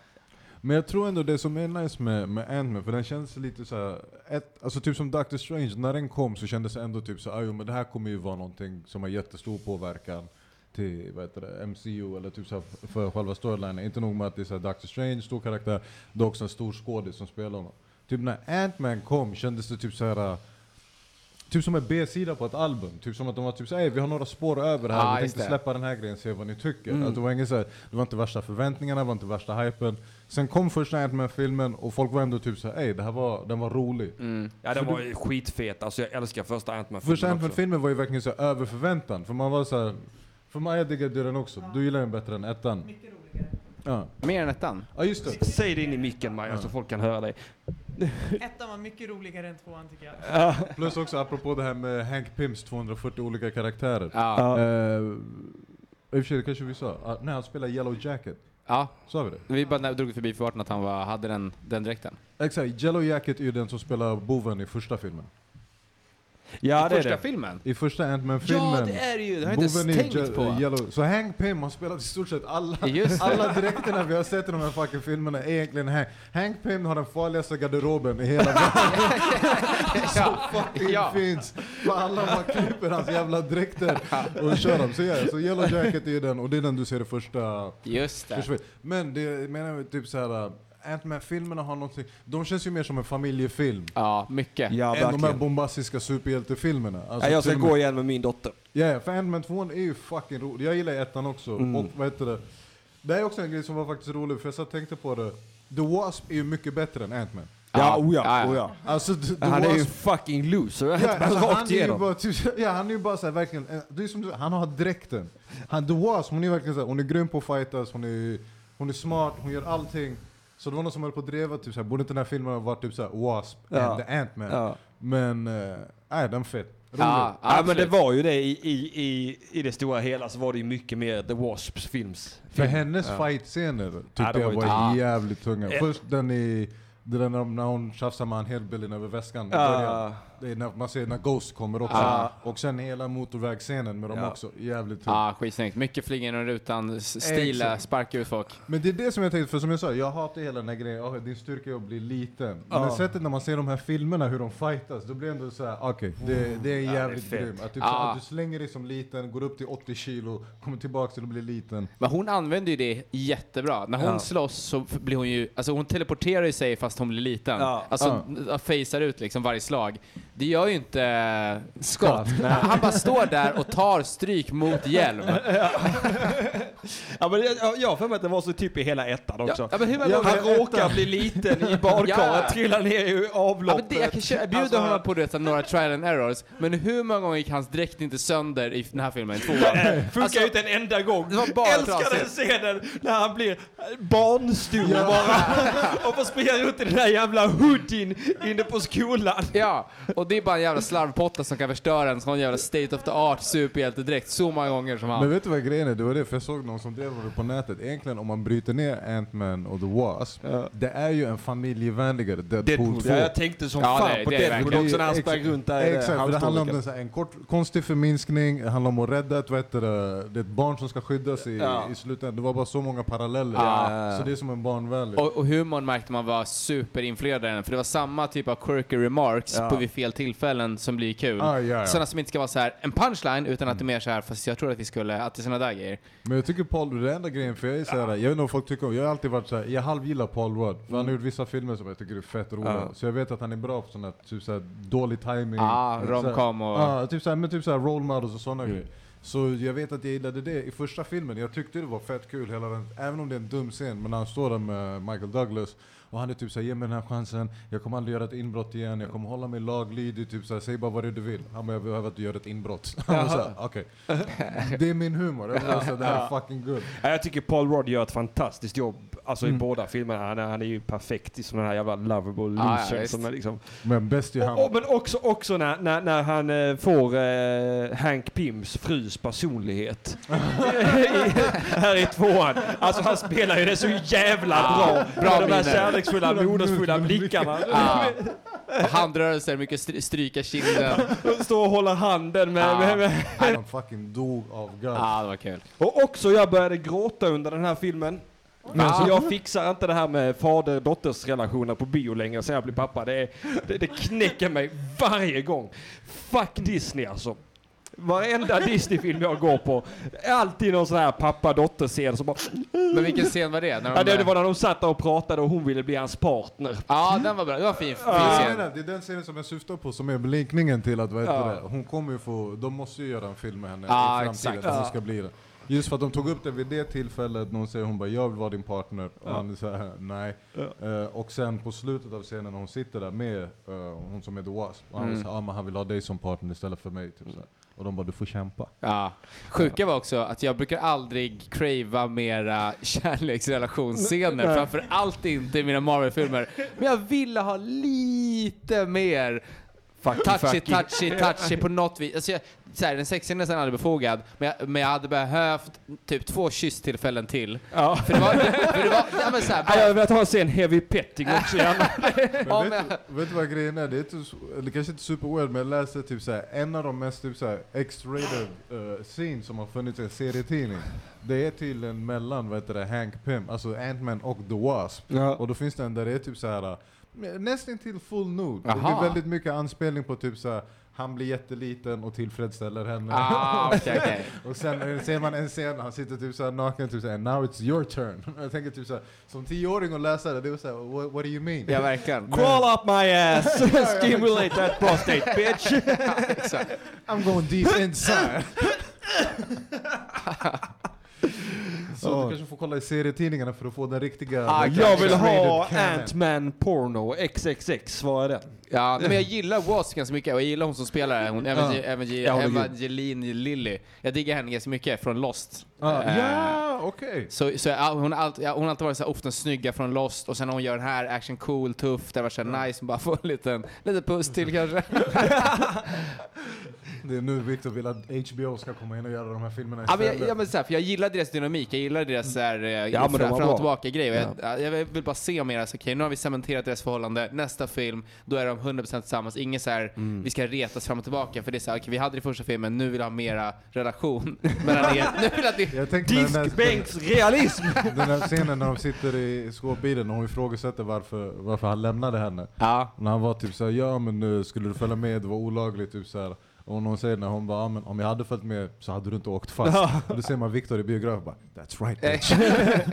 Men jag tror ändå det som är nice med, med Ant-Man, för den känns lite så här, ett, alltså typ som Doctor Strange, när den kom så kändes det ändå typ så ah, jo, men det här kommer ju vara någonting som har jättestor påverkan till vad heter det, MCU eller typ så här för själva storylinen. Inte nog med att det är så här Doctor Strange, stor karaktär, det är också en stor skådis som spelar honom. Typ när Ant-Man kom kändes det typ så här. Typ som en B-sida på ett album, typ som att de var typ såhär, vi har några spår över här, Ja, vi tänkte släppa den här grejen, se vad ni tycker. Mm. Att det, var ingen så här, det var inte värsta förväntningarna, det var inte värsta hypen. Sen kom första Ant-Man-filmen och folk var ändå typ såhär, ey det här var, den var rolig. Mm. Ja, den var ju skitfet. Alltså jag älskar första Ant-Man Första filmen också. Ant-Man-filmen var ju verkligen så här över förväntan, för man var så här. För mig jag diggade den också, du gillar den bättre än ettan. Mycket roligare. Ja, Mer än ettan? ja just det. Säg det in i micken Maja så folk kan höra dig. Ettan var mycket roligare än tvåan tycker jag. Ja. Plus också apropå det här med Hank Pyms 240 olika karaktärer. Ja. Eh, I och för sig, det kanske vi sa. Ah, nej, han spelar Yellow Jacket. ja. Sa vi det? Vi bara drog förbi farten att han var, hade den, den dräkten. Exakt, Yellow Jacket är ju den som spelar boven i första filmen. Ja, det är Första det. filmen? I första Ant-Man-filmen. Ja, det är det ju! Det har jag inte ens är tänkt på. Yellow. Så Hank Pym har spelat i stort sett alla, det. alla dräkterna vi har sett i de här fucking filmerna är egentligen Hank. Hank Pym har den farligaste garderoben i hela världen. ja. fucking Ja. finns. För alla bara klipper hans jävla dräkter och kör dem. Så ja, så Yellow Jacket är ju den, och det är den du ser i första Just det. Men det menar jag typ såhär, uh, Ant-Man-filmerna har någonting, de känns ju mer som en familjefilm. Ja, mycket. Ja, än de här verkligen. bombastiska superhjältefilmerna. Alltså, Ja, jag ska till och med- gå igen med min dotter. Ja, yeah, för Ant-Man 2 är ju fucking rolig. Jag gillar ettan också. Mm. Och vad heter det? Det här är också en grej som var faktiskt rolig, för jag satt och tänkte på det. The Wasp är ju mycket bättre än Ant-Man. Ja, oh ja, ja, ja. oh ja. Alltså, the, the Han är ju en Wasp... fucking loser. Ja, alltså, han, Rakt är ju igenom. bara, typ, ja, han är ju bara såhär verkligen, eh, det är som du, han har dräkten. Han, The Wasp, hon är verkligen såhär, hon är grym på att fightas, hon är, hon är smart, hon gör allting. Så det var någon som höll på att driva typ såhär, borde inte den här filmen ha varit typ såhär Wasp Ja. and the Ant-Man? Ja. Men, eh, nej den är fett. Rolig. Ja, Ja, men det var ju det i, i, i, i det stora hela så var det ju mycket mer The Wasps films. För film. hennes Ja. fight-scener tyckte Ja, var jag var Ja. jävligt tunga. Först den i, där när, hon tjafsar med han hillbillyn över väskan. Ja, Det är när man ser när Ghost kommer också. Ja. Och sen hela motorvägsscenen med dem Ja. också. Jävligt typ. Ja, skitsnyggt. Mycket flyga genom rutan, s- stila, Exakt. sparka ut folk. Men det är det som jag tänkte, för som jag sa, jag hatar hela den här grejen, oh, din styrka är att bli liten. Men sättet när man ser de här filmerna, hur de fightas, då blir det ändå såhär, okej, det, det är jävligt fett. grymt. Att typ, Ja. att du slänger dig som liten, går upp till 80 kilo, kommer tillbaka till att bli liten. Men hon använder ju det jättebra. När hon Ja. slåss så f- blir hon ju, alltså hon teleporterar ju sig fast hon blir liten. Ja. Alltså ja. facear ut liksom varje slag. Det gör ju inte eh, Scott. Han bara står där och tar stryk mot hjälm. Ja, men jag, har för mig att det var så typ i hela ettan också. Ja, ja, men hur Ja, gånger... han råkar bli liten i badkaret, Ja. trillar ner i Ja, avloppet. men det, jag kan bjuda Alltså- honom på det, några trial and errors, men hur många gånger gick hans dräkt inte sönder i den här filmen? I tvåan? Funkar Alltså, ju inte en enda gång. det var bara Älskar den scenen när han blir barnstor bara och får springa runt i den där jävla hoodien inne på skolan. Ja, och det är bara en jävla slarvpotta som kan förstöra en sån jävla state of the art superhjältedräkt så många gånger som han. Men vet du vad grejen är? Det var det, för jag såg någon som drev det på nätet. Egentligen om man bryter ner Ant-Man och The Wasp, Ja. det är ju en familjevänligare Deadpool 2. Ja, jag tänkte som Ja, fan det- på det är Deadpool också när han sprang runt där Exakt, för det handlar om halvstorleken. en, så här, en kort, konstig förminskning, det handlar om att rädda ett, vad heter det, det är ett barn som ska skyddas i, Ja. i slutändan. Det var bara så många paralleller. Ja. Så det är som en barnvänlig. Och, och humorn märkte man var superinfluerad i den, för det var samma typ av quirky remarks Ja. på vid fel tillfällen som blir kul. Ah, ja, ja. Sådana som inte ska vara så här en punchline, utan att det är mer så här, fast jag tror att vi skulle, att det är sådana där grejer. Men jag tycker Paul, det enda grejen, för jag är såhär, jag vet inte om folk tycker om, jag har alltid varit såhär, jag halvgillar Paul Rudd. För han har gjort vissa filmer som jag tycker är fett roliga. Ja. Så jag vet att han är bra på sådana typ såhär dålig timing. Ah, Så- romcom och... Ja, typ såhär, men typ såhär role models och sådana grejer. Så jag vet att jag gillade det i första filmen, jag tyckte det var fett kul hela den, även om det är en dum scen, men när han står där med Michael Douglas och han är typ såhär, ge mig den här chansen, jag kommer aldrig göra ett inbrott igen, jag kommer hålla mig laglydig, typ såhär, säg bara vad det är du vill. Han bara, jag behöver att du gör ett inbrott. Han såhär, okej. Det är min humor, jag bara, såhär, det här är fucking good. Ja, jag tycker Paul Rudd gör ett fantastiskt jobb alltså i Mm. båda filmerna. Han är, han är ju perfekt i sådana här jävla lovable Ja, ja, loser. visst. som är liksom. Men bäst är han. och, och, men också, också när, när, när han eh, får eh, Hank Pims frus personlighet. I, här i tvåan. Alltså han spelar ju det så jävla bra. bra de här minne. Kärleksfulla, modersfulla blickarna. Och handrörelser, mycket stry- stryka kinden. Står och håller handen med, Ja. med, med. Han fucking dog av gas. Ja, det var kul. Och också jag började gråta under den här filmen. Men Ja. så jag fixar inte det här med fader-dotters relationer på bio längre sen jag blir pappa. Det, det, det knäcker mig varje gång. Fuck Disney alltså. Varenda Disney-film jag går på, är alltid någon sån här pappa-dotter-scen som bara... Men vilken scen var det? När de, Ja, det, det var när de satt där och pratade och hon ville bli hans partner. Ja, den var bra. Det var en fin, fin Ja, scen. nej, det är den serien som jag syftar på som är blinkningen till att, vad heter Ja. det, hon kommer ju få, de måste ju göra en film med henne Ja, i framtiden, exakt. att hon Ja. ska bli det. Just för att de tog upp det vid det tillfället när hon säger hon bara 'Jag vill vara din partner' och Ja. han såhär 'Nej' Eh, Och sen på slutet av scenen när hon sitter där med eh, hon som är The Wasp, och han Mm. säger ah, men han vill ha dig som partner istället för mig' typ så här. Och de bara 'Du får kämpa' Ja. Sjuka var också att jag brukar aldrig crava mera kärleksrelationsscener, Nej. framför allt inte i mina Marvel-filmer. Men jag ville ha lite mer Fucky, touchy, fucky. touchy, touchy på något vis. Alltså jag, så här, den sexscenen är nästan aldrig befogad, men jag, men jag hade behövt typ två kysstillfällen till. Ja. För det var, för det var, ja men så här, Ja, Jag bara, hade velat ha en heavy petting också gärna. Men Ja, vet, vet du vad grejen är? Det är inte, så- eller kanske inte super weird, men jag läste typ såhär, en av de mest typ X-rated uh, scenes som har funnits i en serietidning. Det är tydligen mellan vad heter det, Hank Pym, alltså Ant-Man och The Wasp. Ja. Och då finns det en där det är typ såhär, nästan till full nude. Det Aha. blir väldigt mycket anspelning på typ såhär, han blir jätteliten och tillfredsställer henne. ah, okej, okej. Och sen ser man en scen, han sitter typ såhär naken, typ såhär 'Now it's your turn' Jag tänker typ såhär, som tioåring och läsa det, det var såhär what, 'What do you mean?' Ja, verkligen. Crawl up my ass! Stimulate that prostate bitch! I'm going deep inside. Så du kanske får kolla i serietidningarna för att få den riktiga... Ah, Jag vill ha. Ant-Man porno, XXX, vad är det? Ja, men jag gillar Wasp ganska mycket och jag gillar hon som spelar hon, Evangel- Evangel- Ja. Evangeline Lilly. Jag diggar henne ganska mycket från Lost. Ah, Eh, Ja, okej. Så, så ja, hon, har alltid, ja, hon har alltid varit så här, ofta snygga från Lost och sen när hon gör den här action cool, tuff, det var så här nice, bara få en liten, liten puss till kanske. Det är nu Victor vill att HBO ska komma in och göra de här filmerna Ja, men, istället. jag, ja, men så här, för jag gillar deras dynamik, jag gillar deras så här, eh, de fram, fram och bra. tillbaka grej. Och jag, jag vill bara se mer, alltså, okej nu har vi cementerat deras förhållande, nästa film, då är de 100% tillsammans, ingen så här, Mm. vi ska retas fram och tillbaka, för det är så här, okej vi hade det i första filmen, nu vill jag ha mera relation mellan er. Nu vill jag att Diskbänksrealism! den där scenen när de sitter i skåpbilen och hon ifrågasätter varför, varför han lämnade henne. Ja. När han var typ såhär, ja men nu skulle du följa med, det var olagligt typ såhär. Och någon säger när hon bara, men om jag hade följt med så hade du inte åkt fast. och då ser man Victor i biografen bara, that's right bitch.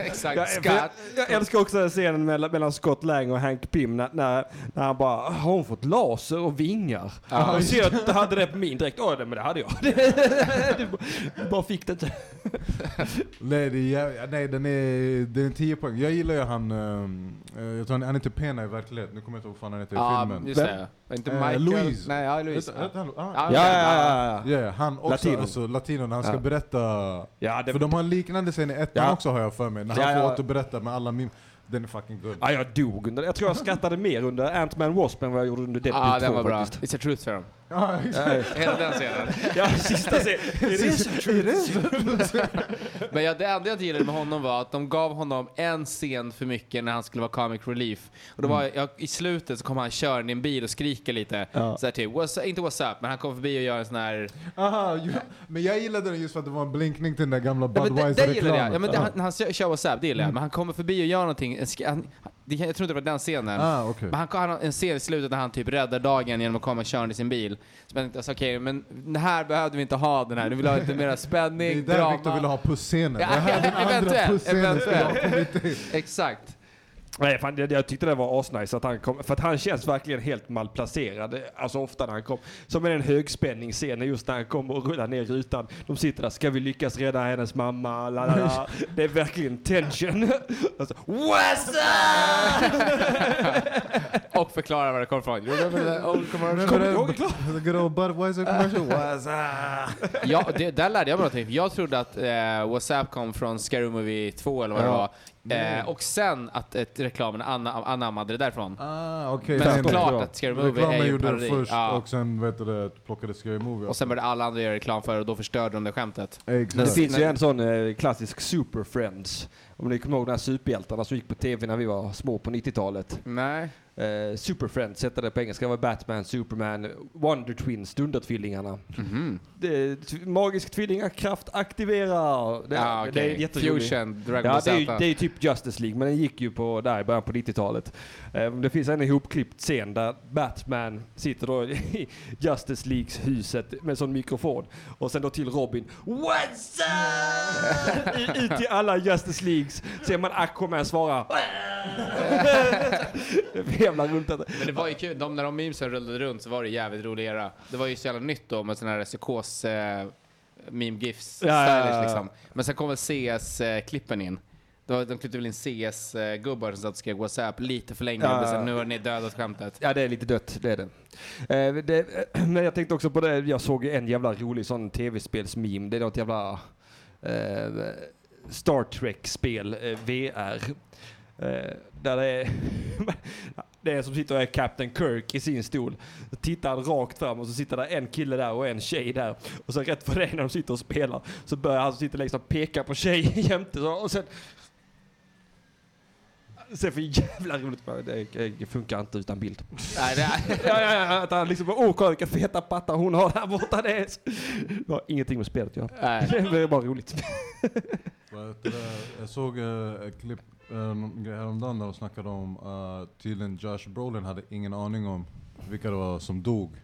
Exakt, Jag, Scott. jag, jag älskar också den scenen mellan, mellan Scott Lang och Hank Pym när, när, när han bara har hon fått laser och vingar? Ja, jag ser att du hade det på min direkt. Åh, men det hade jag. du bara fick det inte. nej, det är, nej den är, det är en 10 poäng. Jag gillar ju han, ehm, eh, jag tror han, han heter Pena i verkligheten, nu kommer jag inte ihåg vad fan han heter i Ja, filmen. just det. Inte Eh, Michael? Louise. Nej, ja, Louise. Han- Ja, Ja, han också, Latino. alltså latino, när han ska Ja. berätta ja. det, För de har en liknande scen i ettan Ja. också har jag för mig, när han Ja, får ja. återberätta med alla mim. Den är fucking good. ja, jag dog under Jag tror jag skrattade mer under Ant-Man Wasp än vad jag gjorde under Deadpool Ja, 2 den var bra. faktiskt. It's a truth serum. Ja, Hela den scenen. Ja, sista scenen. Men ja, det enda jag inte gillade med honom var att de gav honom en scen för mycket när han skulle vara comic relief. Och då var jag, i slutet så kom han körande i en bil och skriker lite. Ja. Så här typ, what's, inte what's up, men han kom förbi och gör en sån här... Aha, ja. Men jag gillade den just för att det var en blinkning till den där gamla Ja, men det, det gillade jag. Budweiser-reklamen. Ja, men det, han, han kör what's up, det gillar jag. Men han kommer förbi och gör någonting. Han, det, jag tror inte det var den scenen. Ah, okej. Men han han har en scen i slutet när han typ räddar dagen genom att komma körande i sin bil. Så jag tänkte, alltså, okej, men den här behövde vi inte ha den här. Du vill ha lite mera Det är spänning, där drama. Victor ville ha pusscenen. Ja, det här är den andra eventuellt, eventuellt. Exakt. Nej, fan, jag, jag tyckte det var asnice att han kom, för att han känns verkligen helt malplacerad. Alltså ofta när han kom. Som i den högspänningsscenen just när han kommer och rullar ner rutan. De sitter där, ska vi lyckas rädda hennes mamma? La, la, la. Det är verkligen tension. Alltså, What's up? Och förklara var det kommer ifrån. You remember that old commercial? Kommer du ihåg? The good old Budweiser commercial. What's up? Ja, det, där lärde jag mig någonting. Jag trodde att eh, WhatsApp kom från Scary Movie 2 eller vad det Ja. Eh, och sen att ett reklamen anna, anammade det därifrån. Ah, okej. Men såklart att Scary Movie är Reklamen ju en gjorde det parodi. först Ja. och sen vet du det, plockade Scary Movie Och sen började alla andra göra reklam för det och då förstörde de det skämtet. Det Exakt. finns ju en sån eh, klassisk Super Friends. Om ni kommer ihåg de här superhjältarna som gick på tv när vi var små på 90-talet. Nej. Eh, Super Friends hette det på engelska. Det var Batman, Superman, Wonder Twins, Dundertvillingarna. Är t- magisk tvillingakraft aktiverar. Det, Ja, det är jätteroligt. Fusion, Dragon Ja, det är, ju, det är typ Justice League, men den gick ju på där i början på 90-talet. Eh, det finns en ihopklippt scen där Batman sitter då i Justice Leagues huset med sån mikrofon. Och sen då till Robin. What's up? Ut till alla Justice Leagues ser man Aquaman svara. jävla roligt. att- Men det var ju kul, de, när de memesen rullade runt så var det jävligt rolig era. Det var ju så jävla nytt då med såna här psykos eh, meme gifs Ja, ja, ja, stylish ja. liksom. Men sen kom väl CS-klippen in. Var, de klippte väl in CS-gubbar som satt och skrev WhatsApp lite för länge. Ja, ja. nu har ni dödat skämtet. Ja, det är lite dött, det är det. Eh, det men jag tänkte också på det, jag såg en jävla rolig sån tv-spelsmeme. Det är något jävla eh, Star Trek-spel, eh, VR. Eh, där det är, det är som sitter och är Captain Kirk i sin stol. Tittar han rakt fram och så sitter där en kille där och en tjej där. Och så rätt för det när de sitter och spelar så börjar han som sitter längst fram peka på tjejen jämte och sen Sen för jävla roligt, bara, det, det funkar inte utan bild. Nej, det är, Ja, ja, ja, att han liksom bara, åh kolla vilka feta pattar hon har där borta. Det, är... det har ingenting med spelet att göra. nej. Det är bara roligt. Jag såg eh, ett klipp eh, häromdagen där de snackade om uh, tydligen Josh Brolin hade ingen aning om vilka det var som dog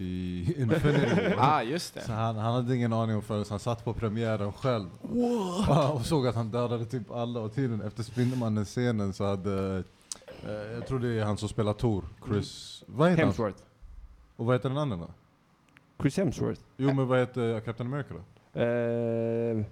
i Infinity. Ah, just det. Så han, han hade ingen aning om förrän han satt på premiären själv. Ja, och såg att han dödade typ alla och tydligen efter Spindelmannen-scenen så hade eh, jag tror det är han som spelar Thor, Chris... Vad heter han? Hemsworth. Och vad heter den andra då? Chris Hemsworth. Jo men vad heter Captain America då? Eh,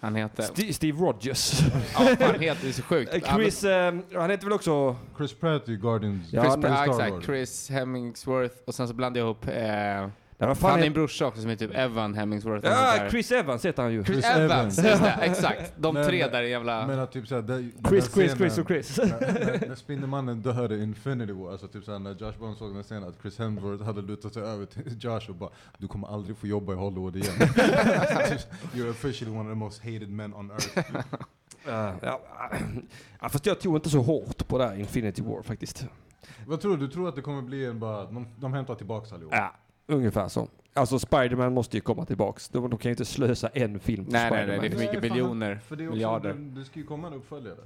Han heter... St- Steve Rogers. Ja, fan heter det är så sjukt. Eh, Chris, eh, han heter väl också... Chris Pratt i Guardians. Ja, Chris, men- ja, Star exakt. Chris Hemmingsworth och sen så blandade jag ihop... Eh, Nej, vad Fan, det är en brorsa också som är typ Evan Hemmingsworth. Ja, där. Chris Evans heter han ju. Chris Chris Evans, Evans. just det, exakt. De Men- tre där jävla... Men att typ såhär, den Chris, där Chris, scenen- Chris och Chris. när, när, när Spindelmannen i Infinity War, alltså typ såhär när Josh Bond såg den scenen att Chris Hemsworth hade lutat sig över till Josh och bara Du kommer aldrig få jobba i Hollywood igen. You're officially one of the most hated men on earth. Ja, ja, ja, fast jag tog inte så hårt på det här Infinity War faktiskt. Vad tror du? Du tror att det kommer bli en bara, de, de hämtar tillbaks allihop? Ja, ungefär så. Alltså Spiderman måste ju komma tillbaks. De, de kan ju inte slösa en film på Nej, nej, Spiderman. nej, det är för mycket Nej, fan, biljoner, För det, är också, miljarder. det, det ska ju komma en uppföljare.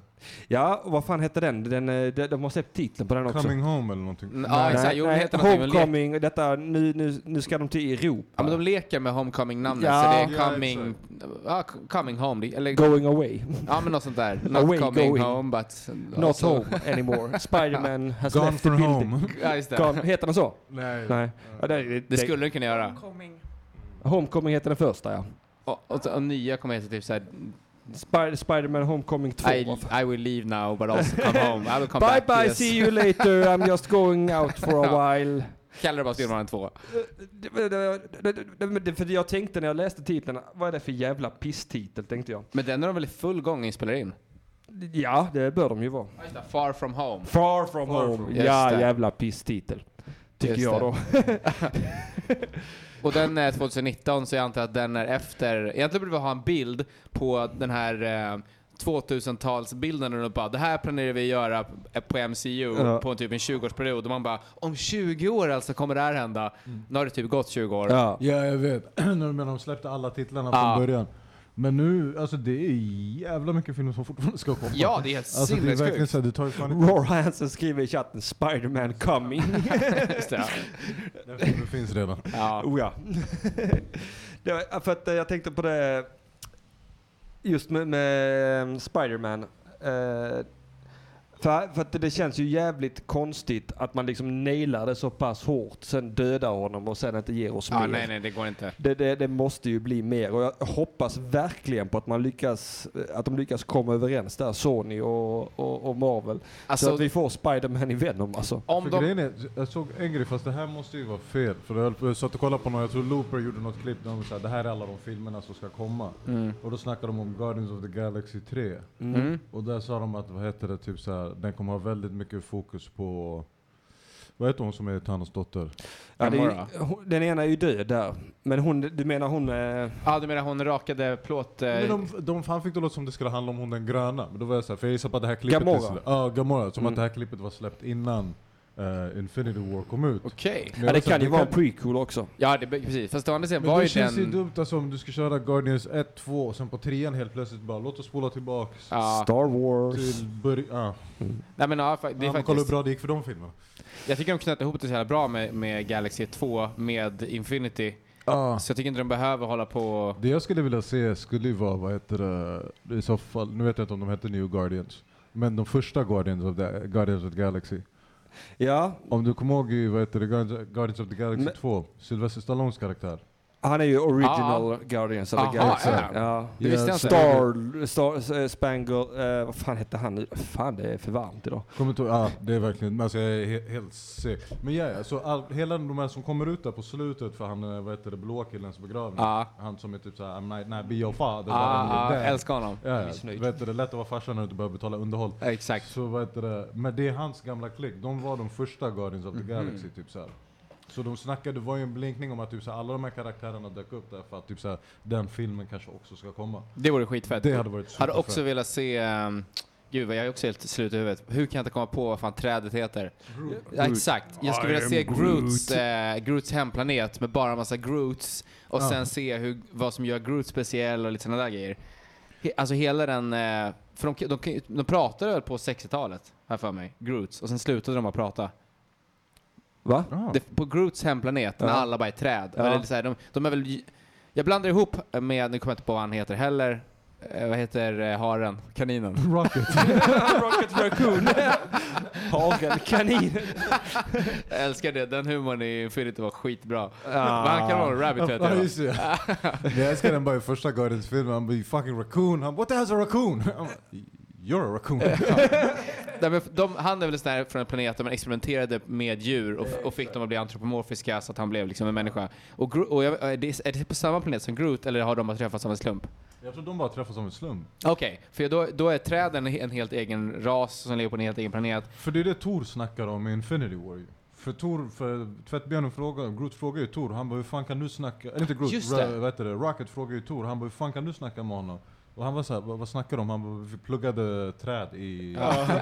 Ja, och vad fan hette den? den eh, de, de har släppt titeln på den också. Coming home eller någonting. Mm, Ja, exakt. Jo, det nej, heter någonting med lek. Homecoming, detta, nu, nu, nu ska de till Europa. Ja, men de leker med Homecoming-namnet, Ja. så det är Ja, coming... Ja, coming home. det- Eller, Going away. ja, men något sånt där. Not Away, coming going. home, but... Not also- home anymore. Spiderman has Gone left the from building. home. Ja, just det. Gone, heter den så? Nej. Nej. Ja, det, det, Det skulle den kunna göra. Homecoming. Homecoming heter den första ja. Och, och, och nya kommer heta typ såhär... Spy, Spiderman Homecoming 2. I, I will leave now, but also come home. I will come Bye back. bye, yes. see you later, I'm just going out for a while. Kallar det bara Spelmannen 2. Det- det- det- det- det- För jag tänkte när jag läste titeln, vad är det för jävla pisstitel tänkte jag. Men den är de väl i full gång att spela in? Ja, det bör de ju vara. Far from home. Far from Far home. from- ja, det. jävla pisstitel. Tycker Just jag då. Och den är 2019 så jag antar att den är efter. Egentligen borde vi ha en bild på den här eh, 2000-talsbilden och bara det här planerar vi göra på MCU Ja. på en typ en 20-årsperiod och man bara om 20 år alltså kommer det här hända. Nu har det typ gått 20 år. Ja. Ja, jag vet. Men de släppte alla titlarna Ja. från början. Men nu, alltså det är jävla mycket filmer som fortfarande ska komma. Ja, det är helt Alltså det är verkligen såhär, det tar ju fan. Roar Hansen skriver i chatten Spiderman coming. Just det. Den filmen finns redan. Ja. oh ja. det var, för att eh, jag tänkte på det just med, med eh, Spiderman. Eh, för, för att det känns ju jävligt konstigt att man liksom nailar det så pass hårt, sen dödar honom och sen inte ger oss ja, mer. nej, nej, det går inte. Det, det, det måste ju bli mer och jag hoppas verkligen på att man lyckas, att de lyckas komma överens där, Sony och, och, och Marvel. så Alltså, att vi får Spider-Man i Venom alltså. om För de... grejen är, jag såg en grej, fast det här måste ju vara fel. För jag satt och kollade på någon, jag tror Looper gjorde något klipp där de sa det här är alla de filmerna som ska komma. Mm. Och då snackade de om Guardians of the Galaxy 3. Mm. Och där sa de att, vad heter det, typ såhär, den kommer ha väldigt mycket fokus på... Vad heter hon som är Thanos dotter? Ja, ju- hon- den ena är ju död där. Men hon, du menar hon... Eh, Ja, du menar hon rakade plåt... Eh, Men de, de fan fick det låta som det skulle handla om hon den gröna. Men då var jag såhär, för jag gissar på att det här klippet... Gamora. Ja, Gamora. Som Mm. att det här klippet var släppt innan eh, Infinity War kom ut. Okej. Men ja, det kan ju vara en prequel också. Ja, det, precis. Fast å andra sidan Men var det ju känns ju den... dumt alltså om du ska köra Guardians 1, 2 och sen på trean helt plötsligt bara låt oss spola tillbaks Ja. Star Wars. till början. Ja. Nej men ja, det är Ja, men kolla hur faktiskt... bra det gick för de filmerna. Jag tycker de knöt ihop det så jävla bra med, med Galaxy 2 med Infinity. Så jag tycker inte de behöver hålla på... Det jag skulle vilja se skulle ju vara, vad heter det, det i så fall, nu vet jag inte om de hette New Guardians. Men de första Guardians of the, Guardians of the Galaxy. Ja, Om du kommer ihåg i, vad heter det, Guardians of the Galaxy Men- 2, Sylvester Stallones karaktär. Han är ju original Guardians of the Aha, Galaxy. ja. Ja. Det visste jag Ja, inte. Star, Star, Spangle, eh, vad fan hette han nu? Fan det är för varmt idag. Kommer inte ja det är verkligen, alltså jag är he, helt säker. Men ja, ja, så all, hela de här som kommer ut där på slutet för han, eh, vad heter det, blå killens begravning. Ja. Han som är typ såhär, I'm not, not be your father. Ja, där. älskar honom. Ja. Missnöjd. Vet du, det är lätt att vara farsa när du inte behöver betala underhåll. Exakt. Så vad heter det, men det är hans gamla klick, de var de första Guardians of the. Galaxy typ såhär. Så de snackade, det var ju en blinkning om att typ, såhär, alla de här karaktärerna dök upp där för att typ, såhär, den filmen kanske också ska komma. Det vore skitfett. Det hade varit Hade också superfett. velat se... Um, gud, jag är också helt slut i huvudet. Hur kan jag inte komma på vad fan trädet heter? Ja, exakt. Jag skulle vilja se Groots, eh, Groots hemplanet med bara en massa Groots och Ja. sen se hur, vad som gör Groot speciell och lite sådana där grejer. He, alltså hela den... Eh, för de, de, de, de pratade väl på 60-talet, här för mig, Groots, och sen slutade de att prata. Va? Ja. Det, på Groots hemplanet, när Ja. alla bara är träd. Ja. Eller så här, de, de är väl... Jag blandar ihop med, nu kommer jag inte på vad han heter heller, eh, vad heter eh, haren? Kaninen? Rocket. Rocket Raccoon. Hagel, kanin. Jag älskar det, den humorn i Infinity var skitbra. Ah. Men han kan vara en rabbit vet Ja jag. just det. Jag älskar den bara i första Guardians-filmen, han 'you fucking raccoon' Han bara 'what the hell's a raccoon?' Han bara, You're a raccoon. Nej, men de, han är väl sån där från en planet där man experimenterade med djur och, och fick dem att bli antropomorfiska så att han blev liksom en människa. Och, Gro- och jag, är, det, är det på samma planet som Groot eller har de bara träffats av en slump? Jag tror de bara träffas som en slump. Okej, för då, då är träden en helt egen ras som lever på en helt egen planet. För det är det Tor snackar om i Infinity War ju. För Tor, för tvättbjörnen frågar, Groot frågar ju Tor, han bara hur fan kan du snacka, eller inte Groot, Just det. Ra, vad heter det, Rocket frågar ju Tor, han bara hur fan kan du snacka med honom? Och han var såhär, vad, vad snackar de om? Han bara, vi pluggade träd i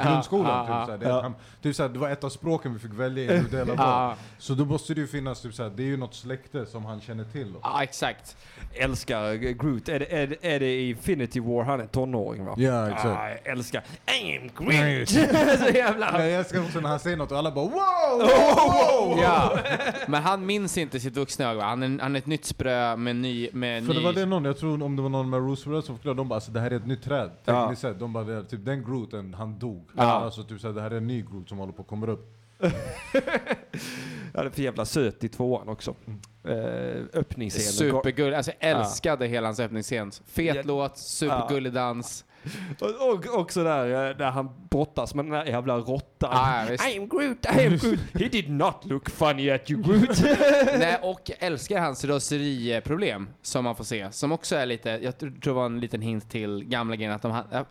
grundskolan. Ja, typ, såhär. Det, han, typ såhär, det var ett av språken vi fick välja i var. Ja, Så då måste det ju finnas, typ såhär, det är ju något släkte som han känner till. Ja, exakt. Älskar Groot. Är det, är, det, är det i Infinity War han är tonåring va? Ja, exakt. Ah, älskar I am Nej, Groot! så jävla... Jag älskar också när han säger något och alla bara wow! wow, wow. Ja, men han minns inte sitt vuxna va? Han är, han är ett nytt sprö med ny... Med För ny... det var det någon, jag tror om det var någon med Roosevelt som förklarade, de bara alltså det här är ett nytt träd. Ja. Tekniskt sett, de bara typ den Grooten, han dog. Ja. Alltså typ såhär, det här är en ny Groot som håller på att komma upp. Ja, det är för jävla söt i tvåan också. Uh, öppningsscenen. Supergullig. Alltså jag älskade hela hans öppningsscen. Fet Ja. låt, supergullig dans. Och, och också där, eh, där han brottas med den där jävla råttan. Ja, ja. I am Groot, I am Groot. He did not look funny at you Groot. Nej, och jag älskar hans raseriproblem som man får se. Som också är lite, jag tror det var en liten hint till gamla grejen att de jag,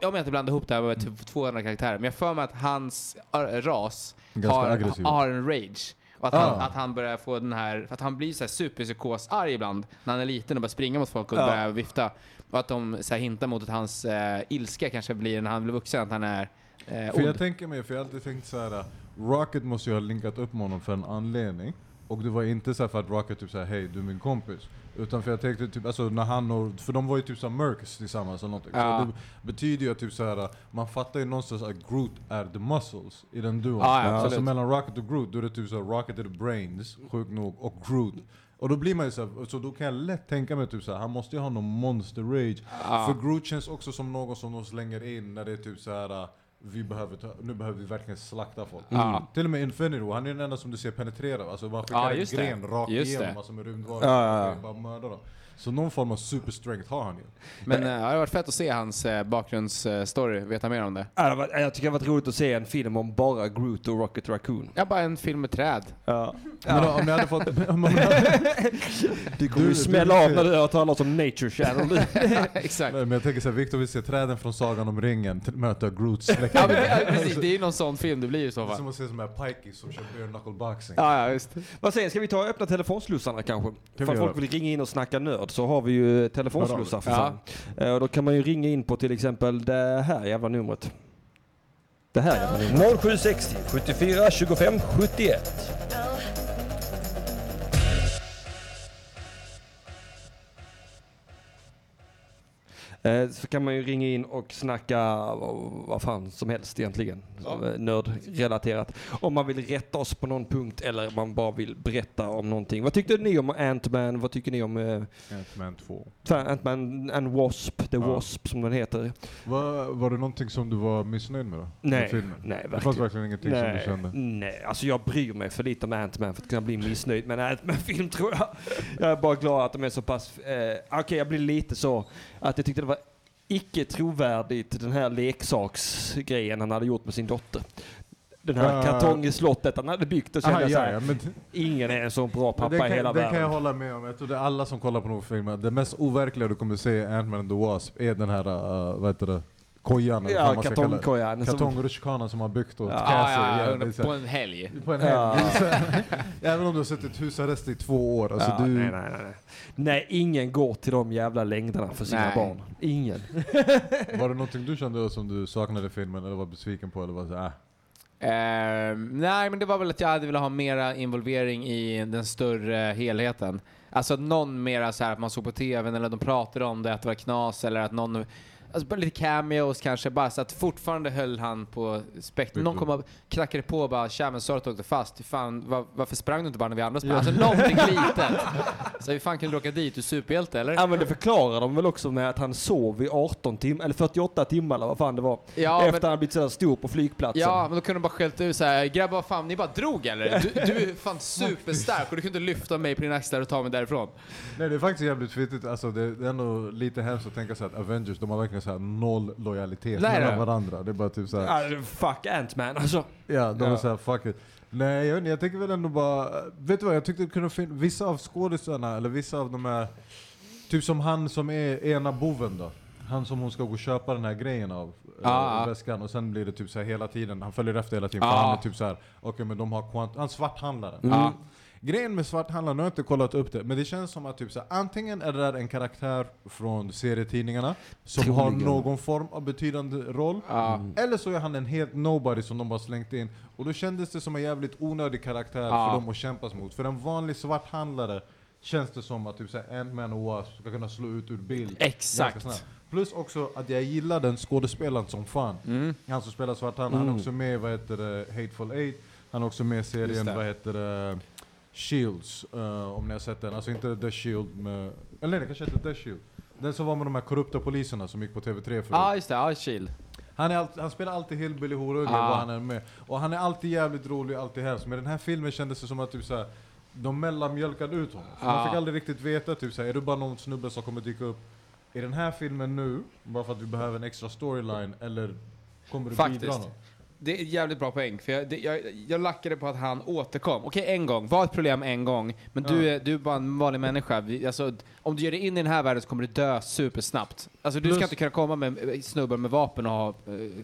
jag menar inte blanda ihop det här med typ två andra karaktärer, men jag får mig att hans äh, ras har, har en rage. Och att, han, Ah. att han börjar få den här, för att han blir så här superpsykos-arg ibland när han är liten och börjar springa mot folk och Ja. börjar vifta. Och att de så här, hintar mot att hans eh, ilska kanske blir när han blir vuxen, att han är eh, För jag ond. tänker mig, för jag har alltid tänkt så här. Rocket måste ju ha linkat upp med honom för en anledning. Och det var inte så här för att Rocket typ såhär, hej du är min kompis. Utan för jag tänkte typ, alltså när han och, för de var ju typ såhär Mercs tillsammans eller någonting. Ja. Så det betyder ju att typ såhär, man fattar ju någonstans att Groot är the muscles i den duon. Ja, ja, alltså mellan Rocket och Groot, då är det typ såhär, Rocket är the brains, sjukt nog, och Groot. Och då blir man ju såhär, så då kan jag lätt tänka mig typ såhär, han måste ju ha någon monster rage. Ja. För Groot känns också som någon som de slänger in när det är typ såhär vi behöver ta, nu behöver vi verkligen slakta folk. Ja. Till och med Infinity War, han är den enda som du ser penetrera. Alltså bara skickar Ja, en just det. gren rakt Just igenom det. massor med rymdvarelser. Ja. och Bara mördar dem. Så någon form av super strength har han ju. Men eh, det hade varit fett att se hans eh, bakgrundsstory, veta mer om det. Ja, det var- Jag tycker det har varit roligt att se en film om bara Groot och Rocket Raccoon. Ja, bara en film med träd. Ja. Men om ni hade fått... om ni hade, Du kommer ju smälla av när du hör talas om Nature Channel. Exakt. men jag tänker såhär, Victor vill se träden från Sagan om ringen möta Groots släkting. Ja, men det, ja, precis, det är ju någon sån film det blir i så Det är fall. som att se som här Pikey som kör bare knuckle boxing. Ja, ja, visst. Vad säger ska vi ta och öppna telefonslussarna kanske? vi För göra. folk vill ringa in och snacka nörd så har vi ju telefonslussar för Ja. fan. Eh, Och då kan man ju ringa in på till exempel det här jävla numret. Det här jävla numret. 0760 74 25 71. Så kan man ju ringa in och snacka vad- fan som helst egentligen. Ja. Eh, Nördrelaterat. Om man vill rätta oss på någon punkt eller om man bara vill berätta om någonting. Vad tyckte ni om Ant-Man? Vad tycker ni om eh, Ant-Man 2. Ant-Man and Wasp? The Ja. Wasp som den heter. Var, var det någonting som du var missnöjd med då? Med Nej, filmen? nej Det fanns verkligen. verkligen ingenting som du Nej, kände? nej, alltså jag bryr mig för lite om Ant-Man för att kunna bli missnöjd med en Ant-Man-film tror jag. Jag är bara glad att de är så pass, eh, okej jag blir lite så att jag tyckte det var icke trovärdigt den här leksaksgrejen han hade gjort med sin dotter. Den här Ja. kartongslottet han hade byggt och kände ja, ja, ingen är en så bra pappa det i kan, hela det världen. kan jag hålla med om. Jag tror det är alla som kollar på någon film. Det mest overkliga du kommer se i Ant-Man and the Wasp är den här, uh, vad heter det, kojan eller ja, kartongkojan. som- Kartongrutschkanan som har byggt åt Ja, Ja, Castle. ja, Ja, på en helg. på en helg. Ja. Även om du har suttit husarrest i två år. Alltså ja, du, nej, nej, nej, nej. ingen går till de jävla längderna för sina Nej. barn. Ingen. Var det någonting du kände som du saknade i filmen eller var besviken på? Eller var så, här, äh. Ehm, nej, men det var väl att jag hade velat ha mera involvering i den större helheten. Alltså att någon mera så här att man såg på tvn eller de pratade om det, att det var knas eller att någon Alltså bara lite cameos kanske, bara så att fortfarande höll han på spektrum. Någon kom och knackade på och bara “Tja men Sara åkte fast, fan, var, varför sprang du inte bara när vi andra sprang?” Alltså någonting litet. Så hur fan kan du åka dit? Du är superhjälte eller? Ja men det förklarar de väl också med att han sov i 18 timmar, eller 48 timmar eller vad fan det var. Ja, efter men- han blivit sådär stor på flygplatsen. Ja, men då kunde de bara skällt ut såhär, grabbar vad fan, ni bara drog eller? Du, du är fan superstark och du kunde inte lyfta mig på dina axlar och ta mig därifrån. Nej det är faktiskt jävligt fittigt, alltså det, det är ändå lite hemskt att tänka sig att Avengers, de har verkligen verkligen så här noll lojalitet Nej, mellan nej. varandra. Det är bara typ så här, Ja, fuck Ant-Man alltså. ja, de Ja. är så här, fuck it. Nej, jag, vet inte, jag tänker väl ändå bara, vet du vad, jag tyckte det kunde finnas, vissa av skådisarna, eller vissa av de här, typ som han som är ena boven då. Han som hon ska gå och köpa den här grejen av, Ja. äh, väskan, och sen blir det typ så här hela tiden, han följer efter hela tiden, för han är typ så här, okej men de har kvant, han svarthandlaren. Ja. Grejen med svarthandlaren, nu har jag inte kollat upp det, men det känns som att typ så här, antingen är det där en karaktär från serietidningarna som har Troligen. någon form av betydande roll, Ja. eller så är han en helt nobody som de bara slängt in. Och då kändes det som en jävligt onödig karaktär Ja. för dem att kämpas mot. För en vanlig svarthandlare känns det som att typ såhär Ant-Man och Wasp ska kunna slå ut ur bild. Exakt. ganska snabbt. Plus också att jag gillar den skådespelaren som fan. Mm. Han som spelar svarthandlaren, han är också med i vad heter det, Hateful Eight. Han är också med i Just serien, det. vad heter det, Shields. eh, om ni har sett den. Alltså inte The Shield med, eller nej det kanske heter The Shield. Den som var med de här korrupta poliserna som gick på TV3 förut. Ja, just det. Ja, Shield. Han, är alltid, han spelar alltid hillbilly horunge Ah. vad han är med. Och han är alltid jävligt rolig, alltid hemsk. Men den här filmen kändes det som att typ såhär, de mellanmjölkade ut honom. Ah. Man fick aldrig riktigt veta, typ såhär, är du bara någon snubbe som kommer dyka upp i den här filmen nu, bara för att vi behöver en extra storyline, eller kommer du Faktiskt. bidra något? Det är jävligt bra poäng, för jag, det, jag, jag lackade på att han återkom. Okej, en gång. Var ett problem en gång. Men du, är, du är bara en vanlig människa. Vi, alltså, om du ger dig in i den här världen så kommer du dö supersnabbt. Alltså, du ska Plus- inte kunna komma med eh, snubbar med vapen och ha... eh,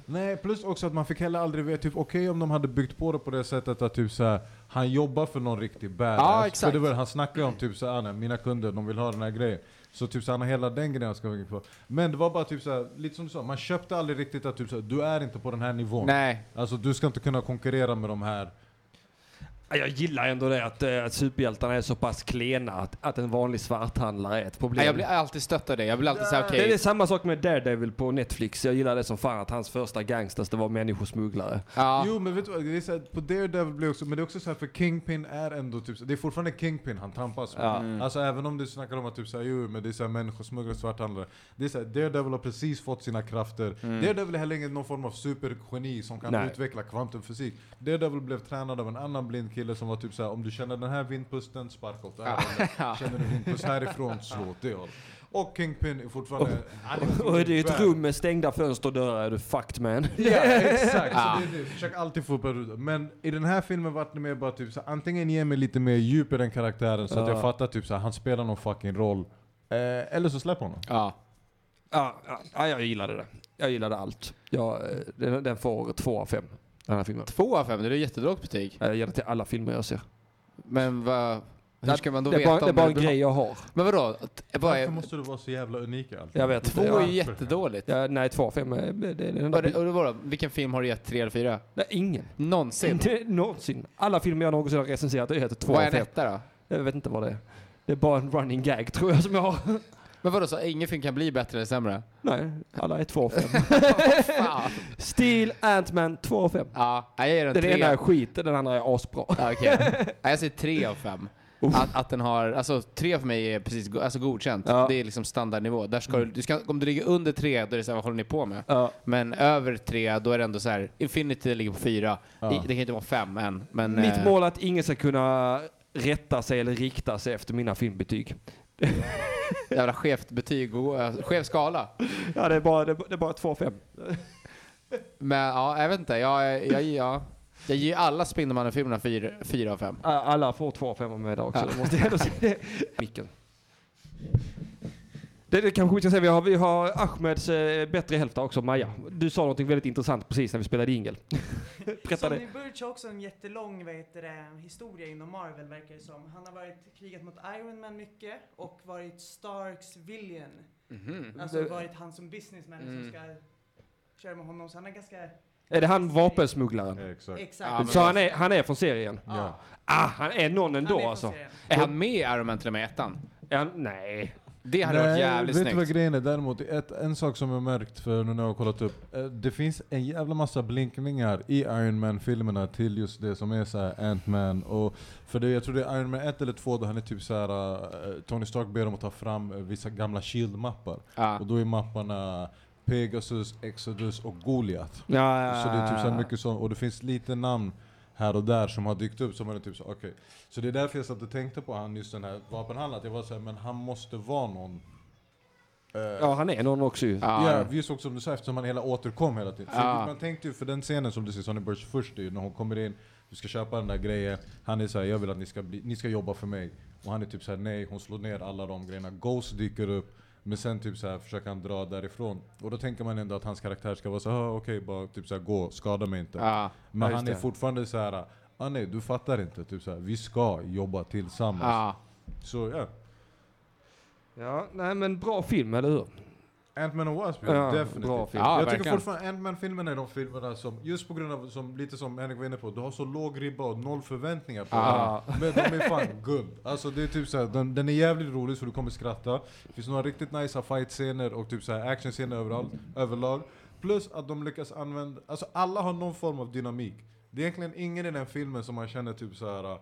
Nej, plus också att man fick heller aldrig veta, typ okej om de hade byggt på det på det sättet att typ såhär, han jobbar för någon riktig badass. Ja, exakt. För det var, han snackar ju om typ såhär, nej, mina kunder, de vill ha den här grejen. Så typ så han har hela den grejen han ska in på. Men det var bara typ såhär, lite som du sa, man köpte aldrig riktigt att typ såhär, du är inte på den här nivån. Nej. Alltså du ska inte kunna konkurrera med de här. Ja, Jag gillar ändå det att, eh, att superhjältarna är så pass klena att, att en vanlig svarthandlare är ett problem. Nej, jag blir alltid stött av det. Jag blir alltid såhär, okej. Det är samma sak med Daredevil på Netflix. Jag gillar det som fan att hans första gangsters det var människosmugglare. Ja. Jo men vet du vad, det är så här, på Daredevil blir också, men det är också så här för Kingpin är ändå typ, det är fortfarande Kingpin han tampas med. Ja. Mm. Alltså även om du snackar om att typ såhär, jo men det är såhär människosmugglare, svarthandlare. Det är såhär, Daredevil har precis fått sina krafter. Mm. Daredevil är heller ingen någon form av supergeni som kan Nej. utveckla kvantumfysik. Daredevil blev tränad av en annan blind kille som var typ såhär, om du känner den här vindpusten, sparka åt det här hållet. Känner du vindpust härifrån, slå åt det hållet. Och Kingpin är fortfarande... är Och är det ett rum med stängda fönster och dörrar är du fucked man. Ja, exakt. Ja. Så det är det. Försök alltid få upp. Men i den här filmen vart det mer bara typ så antingen ge mig lite mer djup i den karaktären så att Ja. jag fattar typ så han spelar någon fucking roll. Eh, eller så släpp honom. Ja. Ja, ja, ja, jag gillade det. Jag gillade allt. Jag, eh, den, den får två av fem, den här filmen. Två av fem, det är jättedåligt betyg. Jag ger det till alla filmer jag ser. Men vad... Hur ska man då det är veta bara, det är om bara en bra? grej jag har. Men vadå? Vad Varför måste du vara så jävla unik i allt? Jag vet Två är ju jättedåligt. ja, nej, två av fem är det, är den enda Och det, och vadå, vilken film har du gett tre eller fyra? Nej, ingen. Någonsin? Inte någonsin. Alla filmer jag någonsin har recenserat det heter två Vad av är en fem. etta då? Jag vet inte vad det är. Det är bara en running gag tror jag som jag har. Men vadå, så ingen film kan bli bättre eller sämre? Nej, alla är två av fem. Fan. Steel, Ant-Man, två av fem. Ja, jag ger den Den tre. ena är skit, den andra är asbra. Ja, okej. Ja, jag säger tre av fem. Att, att den har, alltså tre för mig är precis go, alltså godkänt. Ja. Det är liksom standardnivå. Där ska du, du ska, om du ligger under tre, då är det så här, vad håller ni på med? Ja. Men över tre, då är det ändå så här, Infinity ligger på fyra. Ja. I, det kan inte vara fem än. Men, Mitt eh, mål är att ingen ska kunna rätta sig eller rikta sig efter mina filmbetyg. Jävla skevt betyg äh, skev skala. Ja, det är bara, det är, bara två av fem. Men ja, jag vet inte. Jag, jag, jag, jag ger alla Spindelmannen-filmerna fyra, fyra av fem. Alla får två av fem av mig idag också. Ja. Det måste jag ändå säga. Micken. Det, det kanske vi ska säga, vi har, vi har Ahmeds eh, bättre hälft också, Maja. Du sa något väldigt intressant precis när vi spelade ingel. Berätta det. Sonny Burch har också en jättelång vad heter det, historia inom Marvel verkar det som. Han har varit krigat mot Iron Man mycket och varit Starks villain. Alltså Det- varit han som businessman Mm. som ska köra med honom. Så han är ganska... Är det han vapensmugglaren? Ja, exakt. Exakt. Ja, Så han är, han är från serien? Ja. Ah, han är någon Han är ändå alltså? serien. Är han med i Iron Man till och med ettan? Han, nej. Det hade varit jävligt vet du vad snyggt. grejen är däremot? Ett, en sak som jag märkt för nu när jag har kollat upp. eh, Det finns en jävla massa blinkningar i Iron Man-filmerna till just det som är såhär Ant-Man och För det, jag tror det är Iron Man 1 eller 2 då han är typ såhär uh, Tony Stark ber dem att ta fram eh, vissa gamla Shield-mappar. Ja. Och då är mapparna Pegasus, Exodus och Goliath. Ja, ja, Så det är typ så här ja. mycket så, och det finns lite namn här och där som har dykt upp som är typ så okej. Så det är därför jag satt och tänkte på han just den här vapenhandlaren, jag var såhär, men han måste vara någon Eh, Ja, han är någon också ju. Ja, Ja, just också som du sa, eftersom han hela återkom hela tiden. För Ja. Man tänkte ju för den scenen som du ser Sonny Burch först är när hon kommer in, du ska köpa den där grejen, han är såhär 'Jag vill att ni ska, bli, ni ska jobba för mig' Och han är typ såhär 'Nej' hon slår ner alla de grejerna. Ghost dyker upp, men sen typ såhär försöker han dra därifrån. Och då tänker man ändå att hans karaktär ska vara så ah, okej, bara typ såhär gå, skada mig inte. Ja. Men han är det. fortfarande såhär Ah, nej, du fattar inte. Typ såhär, vi ska jobba tillsammans. Ja. Så ja, Ja, nej men bra film, eller hur? Ant-Man och Wasp, Ja, definitivt. bra film. Ja, jag verkligen. tycker fortfarande Ant-Man-filmerna är de filmerna som, just på grund av, som, lite som Henrik var inne på, du har så låg ribba och noll förväntningar på Ja. den. Men de är fan guld. Alltså det är typ såhär, den, den är jävligt rolig så du kommer skratta. Det finns några riktigt nice fight-scener och typ såhär actionscener överallt, överlag. Plus att de lyckas använda, alltså alla har någon form av dynamik. Det är egentligen ingen i den filmen som man känner typ såhär,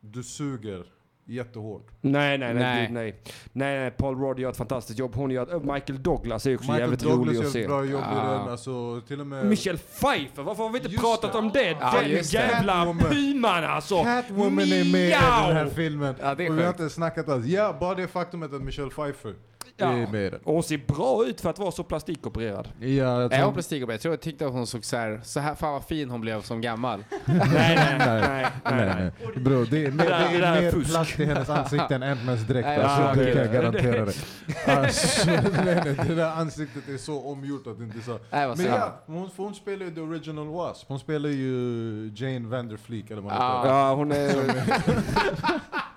du suger jättehårt. Nej, nej, nej. Nej. Nej, nej. nej, nej Paul Rudd gör ett fantastiskt jobb. Hon gör, äh, Michael Douglas är också Michael jävligt Douglas rolig gör att ett se. bra jobb i den, alltså till och med... Michelle Pfeiffer, varför har vi inte Just pratat det. om det? Ja, den jävla pyman alltså! Catwoman är med i den här filmen. Ja, det är och vi har sjukt. inte snackat alls. Ja, bara det faktumet att Michelle Pfeiffer Ja. är med i den. Och hon ser bra ut för att vara så plastikopererad. Ja, jag Är tror- hon plastikopererad? Jag tror jag tyckte att hon såg så här, så här, fan vad fin hon blev som gammal. nej, nej, nej, Nej, nej. Bro, det är, mer, Det det det är är mer fusk. plast i hennes ansikte än Ant-Mans dräkt. Nej, Alltså, ja, det kan jag garantera dig. Alltså, nej, nej, det där ansiktet är så omgjort att det inte är så. Nej, Men ja, hon, hon spelar ju The Original Wasp. Hon spelar ju Jane Vanderfleek eller vad Ja. heter. Ja, hon är...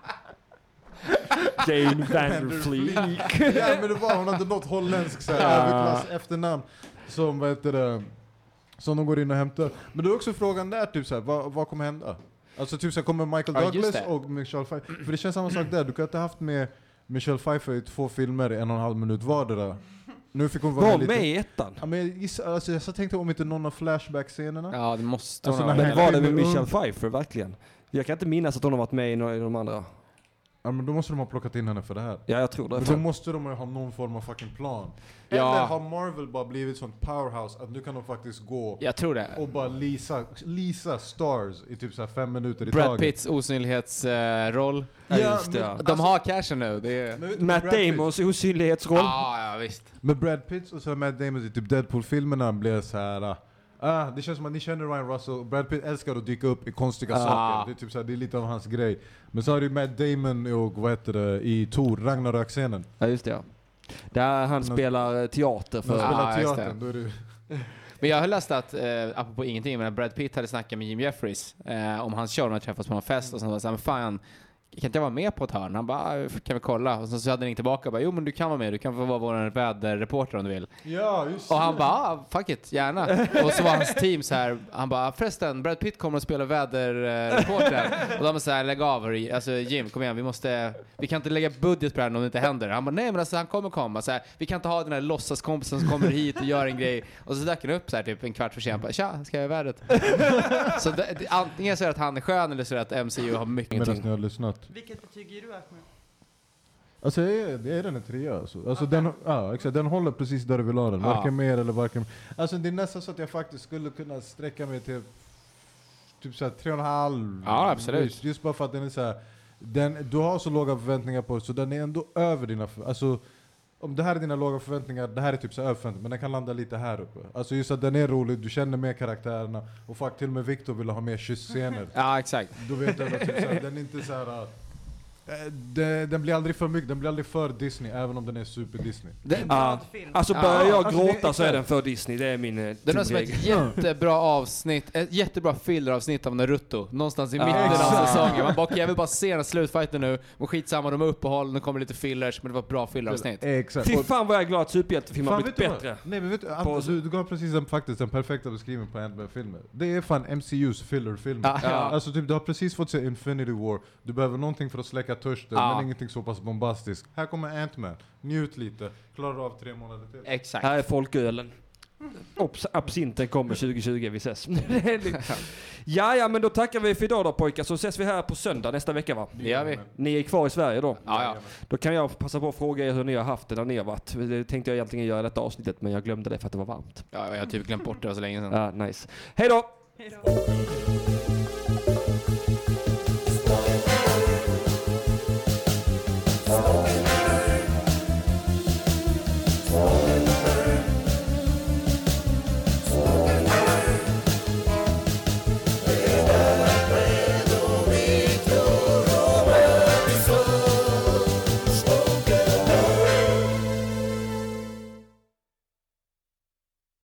Jane Vanderfleek. ja men det var, hon hade något holländskt Ja. överklass efternamn som vad heter det, som de går in och hämtar. Men då är också frågan där, typ såhär, vad, vad kommer hända? Alltså typ såhär, kommer Michael Ja, just Douglas det. och Michelle Pfeiffer, för det känns samma sak där, du kan inte ha haft med Michelle Pfeiffer i två filmer i en och en halv minut vardera. Nu fick hon vara Var med med lite. i ettan. Ja, men jag, gissar, alltså, jag så tänkte om inte någon av flashback-scenerna. Ja, det måste hon Alltså, ha när varit. Men var det med Michelle. Pfeiffer, verkligen? Jag kan inte minnas att hon har varit med i några av de andra. Ja men då måste de ha plockat in henne för det här. Ja, jag tror det. Men då måste de ju ha någon form av fucking plan. Eller Ja. har Marvel bara blivit sånt powerhouse att nu kan de faktiskt gå Jag tror det. och bara lisa, lisa stars i typ så här fem minuter i Brad taget. Pitts osynlighetsroll. Ja, just det, ja. men, De har cashen nu. Det är... men Matt Brad Pitt- Damons osynlighetsroll. Ja, ja visst. Men Brad Pitts och så Matt Damon i typ Deadpool-filmerna blev så här. Ah, det känns som att ni känner Ryan Russell, Brad Pitt älskar att dyka upp i konstiga Ah. saker. Det är, typ så här, det är lite av hans grej. Men så har du Matt Damon och vad heter det, i Thor, Ragnarök-scenen. Ja, just det ja. Där han Nå- spelar eh, teater för... han Ah, spelar just teatern, då är det... Men jag har läst att, eh, apropå ingenting, men att Brad Pitt hade snackat med Jim Jeffries eh, om hans show när de träffats på någon fest och sen var det såhär, men fan, kan inte jag vara med på ett hörn? Han bara, "Ah, kan vi kolla? Och sen så hade han ringt tillbaka och bara, jo men du kan vara med, du kan få vara vår väderreporter om du vill. Ja, just Och han bara, ah, fuck it, gärna. Och så var hans team så här, han bara, förresten, Brad Pitt kommer att spela väderreporter. och de var så här, lägg av, hörru. alltså Jim, kom igen, vi måste, vi kan inte lägga budget på det här om det inte händer. Han bara, nej men alltså han kommer komma. Så här, vi kan inte ha den här låtsaskompisen som kommer hit och gör en grej. Och så dök han upp så här typ en kvart för sent, bara, tja, ska jag göra vädret? så det, antingen så är det att han är skön eller så är det att MCU har mycket Medan ni har lyssnat. Vilket betyg ger du Ahmed? Alltså det är, det är den en trea alltså. alltså den, ja, exakt, den håller precis där du vill ha den. Ja. Varken mer eller varken... Alltså det är nästan så att jag faktiskt skulle kunna sträcka mig till typ såhär tre och en halv. Ja, absolut. Just, just bara för att den är såhär, den, du har så låga förväntningar på så den är ändå över dina för, alltså om det här är dina låga förväntningar, det här är typ så över förväntningar, men den kan landa lite här uppe. Alltså just att den är rolig, du känner med karaktärerna, och fuck till och med Victor ville ha mer kyssscener. Ja, exakt. Då vet jag att typ såhär, den är inte såhär... äh, den, den blir aldrig för mycket, den blir aldrig för Disney, även om den är super Disney. Det, En film. Alltså Ja, börjar jag alltså, det är gråta så är den för Disney. Det är min eh, Det är nog som ett jättebra avsnitt, ett jättebra filleravsnitt av Naruto. Någonstans i mitten av exakt. säsongen. Man bara, okej, jag vill bara se den här slutfighten nu. Och skitsamma, de har uppehåll, nu kommer lite fillers, men det var ett bra filleravsnitt. Exakt. Fy fan vad jag är glad att superhjältefilmer har blivit bättre. Nej men vet du, På- Ant- du, du gav precis den, faktiskt den perfekta beskrivningen på Ant-Man-filmer. Det är fan MCUs filler-filmer. Ja, ja. Alltså typ, du har precis fått se Infinity War, du behöver någonting för att släcka törsten, Ja. men ingenting så pass bombastiskt. Här kommer Ant-Man, njut lite, klarar av tre månader till. Exakt. Här är folkölen. Obs, absinten kommer 2020, vi ses. ja, ja, men då tackar vi för idag då pojkar, så ses vi här på söndag nästa vecka va? Det gör vi. Ni är kvar i Sverige då? Ja, ja. Då kan jag passa på att fråga er hur ni har haft det där ni har varit. Det tänkte jag egentligen göra i detta avsnittet, men jag glömde det för att det var varmt. ja, jag har typ glömt bort det, så länge sedan. Ja, nice. Hej då! Hej då.